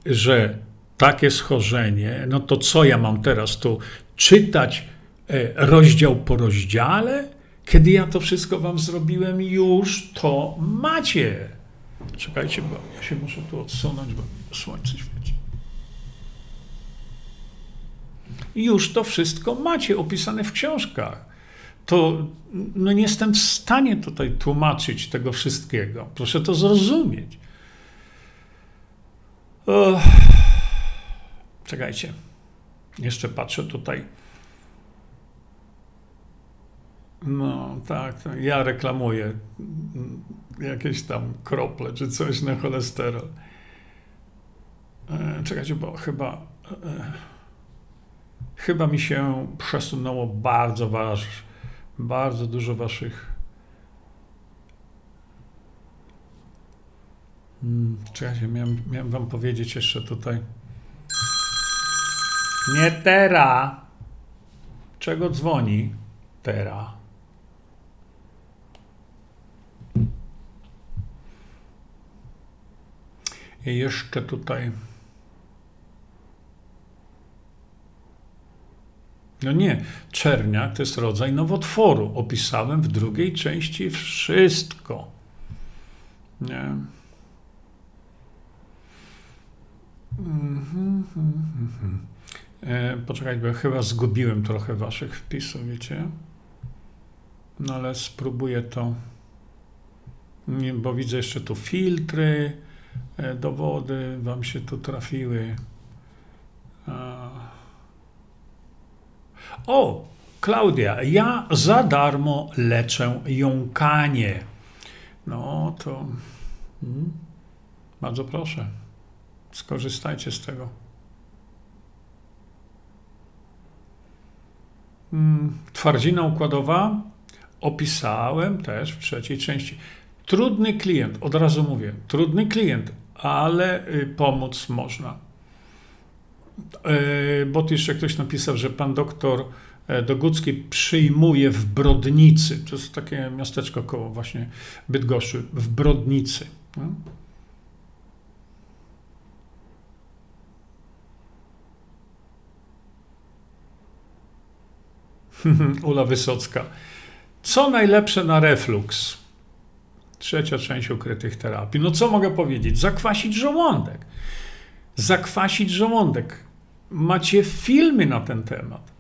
że takie schorzenie, no to co ja mam teraz tu czytać e, rozdział po rozdziale? Kiedy ja to wszystko wam zrobiłem, już to macie. Czekajcie, bo ja się muszę tu odsunąć, bo słońce świeci. Już to wszystko macie opisane w książkach. To no nie jestem w stanie tutaj tłumaczyć tego wszystkiego. Proszę to zrozumieć. Czekajcie. Jeszcze patrzę tutaj. No tak, ja reklamuję jakieś tam krople czy coś na cholesterol. E, czekajcie, bo chyba. E, chyba mi się przesunęło bardzo wasz, bardzo dużo waszych. Hmm, czekajcie, miałem, miałem wam powiedzieć jeszcze tutaj. Nie tera. Czego dzwoni? Tera. I jeszcze tutaj. No nie, czerniak to jest rodzaj nowotworu. Opisałem w drugiej części wszystko. Nie. Mhm, mhm, mhm. E, poczekaj, bo ja chyba zgubiłem trochę waszych wpisów, wiecie? No ale spróbuję to, nie, bo widzę jeszcze tu filtry, e, dowody wam się tu trafiły. O, Klaudia, ja za darmo leczę jąkanie. No to hmm, bardzo proszę, skorzystajcie z tego. Hmm, twardzina układowa opisałem też w trzeciej części. Trudny klient, od razu mówię, trudny klient, ale y, pomóc można. E, bo tu jeszcze ktoś napisał, że pan doktor e, Dogucki przyjmuje w Brodnicy. To jest takie miasteczko koło właśnie Bydgoszczy, w Brodnicy. No. <laughs> Ula Wysocka. Co najlepsze na reflux? Trzecia część ukrytych terapii. No co mogę powiedzieć? Zakwasić żołądek. Zakwasić żołądek. Macie filmy na ten temat.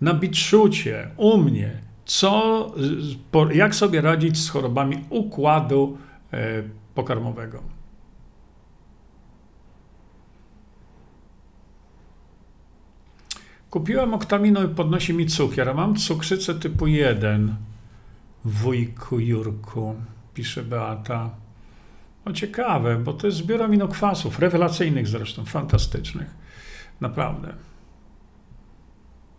Na Bitszucie, u mnie. Co, jak sobie radzić z chorobami układu e, pokarmowego. Kupiłem oktamino i podnosi mi cukier, a mam cukrzycę typu 1. Wujku Jurku, pisze Beata. No ciekawe, bo to jest zbiór aminokwasów, rewelacyjnych zresztą, fantastycznych. Naprawdę.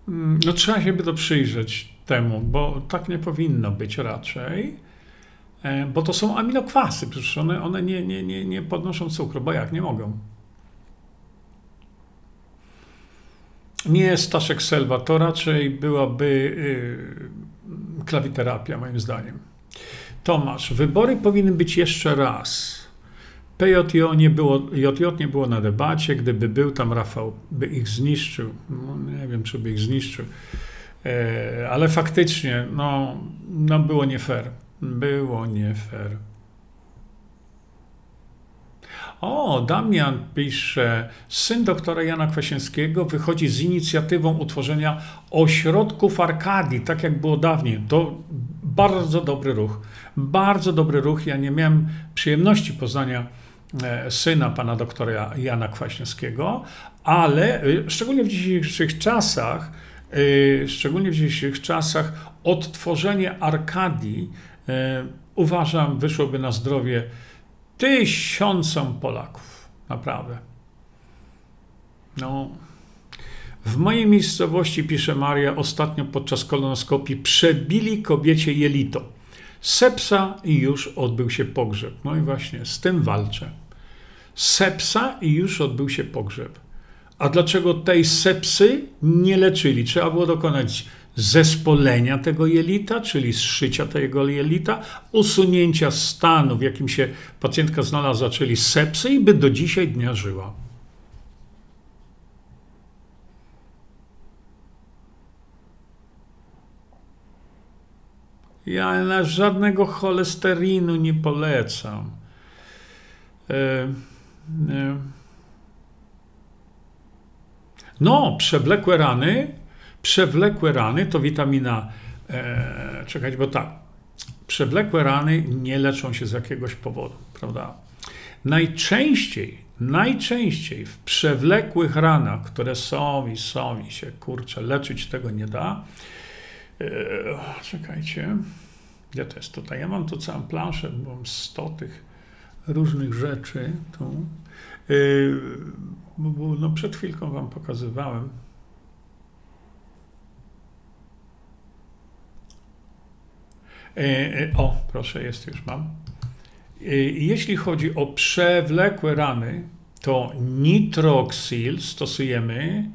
Mm, no trzeba się by to przyjrzeć temu, bo tak nie powinno być raczej. E, bo to są aminokwasy, przecież one, one nie, nie, nie, nie podnoszą cukru, bo jak, nie mogą. Nie Staszek Selwa, to raczej byłaby yy, klawiterapia, moim zdaniem. Tomasz, wybory powinny być jeszcze raz. PJJ nie było, JJ nie było na debacie, gdyby był tam Rafał, by ich zniszczył. No, nie wiem, czy by ich zniszczył. E, ale faktycznie, no, no było nie fair. Było nie fair. O, Damian pisze, syn doktora Jana Kwasińskiego wychodzi z inicjatywą utworzenia ośrodków Arkadii, tak jak było dawniej. To bardzo dobry ruch. Bardzo dobry ruch. Ja nie miałem przyjemności poznania e, syna pana doktora Jana Kwaśniewskiego, ale e, szczególnie w dzisiejszych czasach, e, szczególnie w dzisiejszych czasach odtworzenie Arkadii uważam wyszłoby na zdrowie tysiącom Polaków. Naprawdę. No. W mojej miejscowości, pisze Maria, ostatnio podczas kolonoskopii przebili kobiecie jelito. Sepsa i już odbył się pogrzeb. No i właśnie z tym walczę. Sepsa i już odbył się pogrzeb. A dlaczego tej sepsy nie leczyli? Trzeba było dokonać zespolenia tego jelita, czyli zszycia tego jelita, usunięcia stanu, w jakim się pacjentka znalazła, czyli sepsy i by do dzisiaj dnia żyła. Ja na żadnego cholesterinu nie polecam. E, e. No, przewlekłe rany Przewlekłe rany to witamina, e, czekać, bo tak, przewlekłe rany nie leczą się z jakiegoś powodu, prawda? Najczęściej, najczęściej w przewlekłych ranach, które są i są i się, kurczę, leczyć tego nie da. E, czekajcie, gdzie to jest tutaj? Ja mam tu całą planszę, bo mam 100 tych różnych rzeczy tu. E, no przed chwilką wam pokazywałem. E, o, proszę, jest już mam. Jeśli chodzi o przewlekłe rany, to nitroxil stosujemy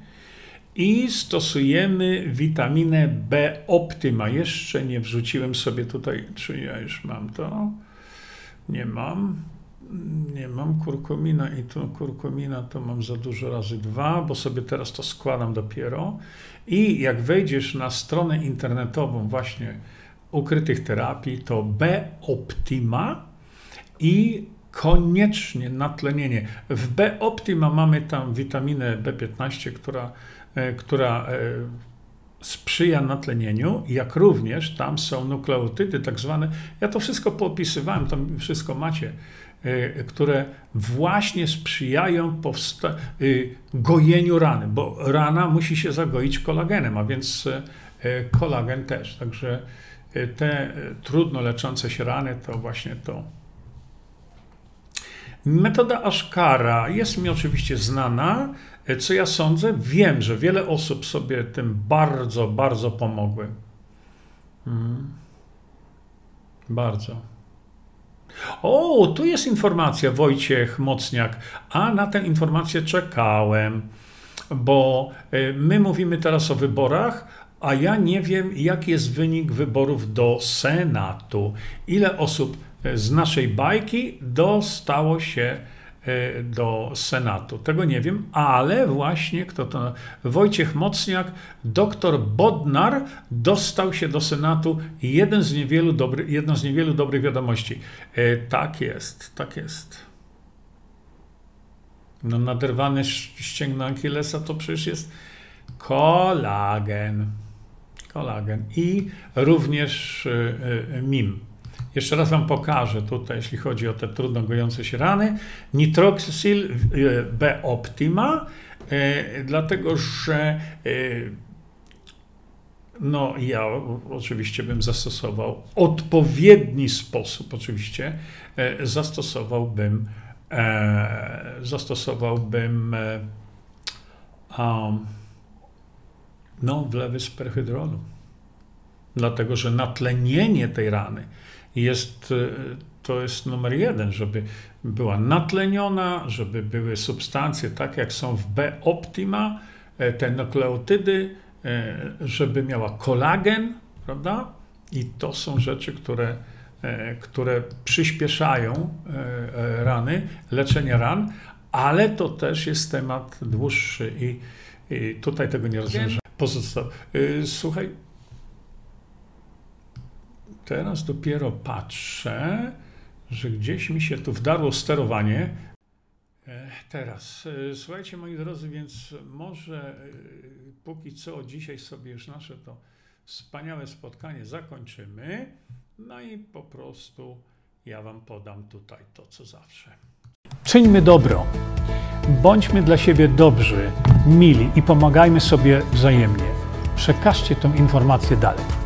i stosujemy witaminę B Optima. Jeszcze nie wrzuciłem sobie tutaj, czy ja już mam to? Nie mam. Nie mam kurkumina i tu kurkumina to mam za dużo razy dwa, bo sobie teraz to składam dopiero. I jak wejdziesz na stronę internetową właśnie ukrytych terapii to B-Optima i koniecznie natlenienie. W B-Optima mamy tam witaminę B15, która, która e, sprzyja natlenieniu, jak również tam są nukleotydy tak zwane, ja to wszystko poopisywałem, tam wszystko macie, e, które właśnie sprzyjają gojeniu rany, bo rana musi się zagoić kolagenem, a więc kolagen też. Także te trudno leczące się rany to właśnie to. Metoda Ashkara jest mi oczywiście znana. Co ja sądzę? Wiem, że wiele osób sobie tym bardzo, bardzo pomogły. Hmm. Bardzo. O, tu jest informacja, Wojciech Mocniak. A na tę informację czekałem, bo y, my mówimy teraz o wyborach, a ja nie wiem, jaki jest wynik wyborów do Senatu. Ile osób z naszej bajki dostało się e, do Senatu. Tego nie wiem, ale właśnie kto to? Wojciech Mocniak, doktor Bodnar dostał się do Senatu. Jeden z niewielu dobry, jedna z niewielu dobrych wiadomości. E, tak jest, tak jest. No naderwane ścięgno Achillesa to przecież jest kolagen. Kolagen i również e, MIM. Jeszcze raz Wam pokażę tutaj, jeśli chodzi o te trudno gojące się rany. Nitroxyl e, B Optima, e, dlatego że e, no ja oczywiście bym zastosował odpowiedni sposób, oczywiście zastosowałbym zastosowałbym um, no, wlewy z perhydrolu. Dlatego, że natlenienie tej rany jest, e, to jest numer jeden, żeby była natleniona, żeby były substancje tak jak są w B optima, e, te nukleotydy, e, żeby miała kolagen, prawda? I to są rzeczy, które, które przyspieszają rany, leczenie ran, ale to też jest temat dłuższy i, i tutaj tego nie rozwiążę. Pozostał. Słuchaj, Teraz dopiero patrzę, że gdzieś mi się tu wdarło sterowanie. E, teraz, e, słuchajcie moi drodzy, więc może e, póki co dzisiaj sobie już nasze to wspaniałe spotkanie zakończymy. No i po prostu ja Wam podam tutaj to, co zawsze. Czyńmy dobro. Bądźmy dla siebie dobrzy, mili i pomagajmy sobie wzajemnie. Przekażcie tę informację dalej.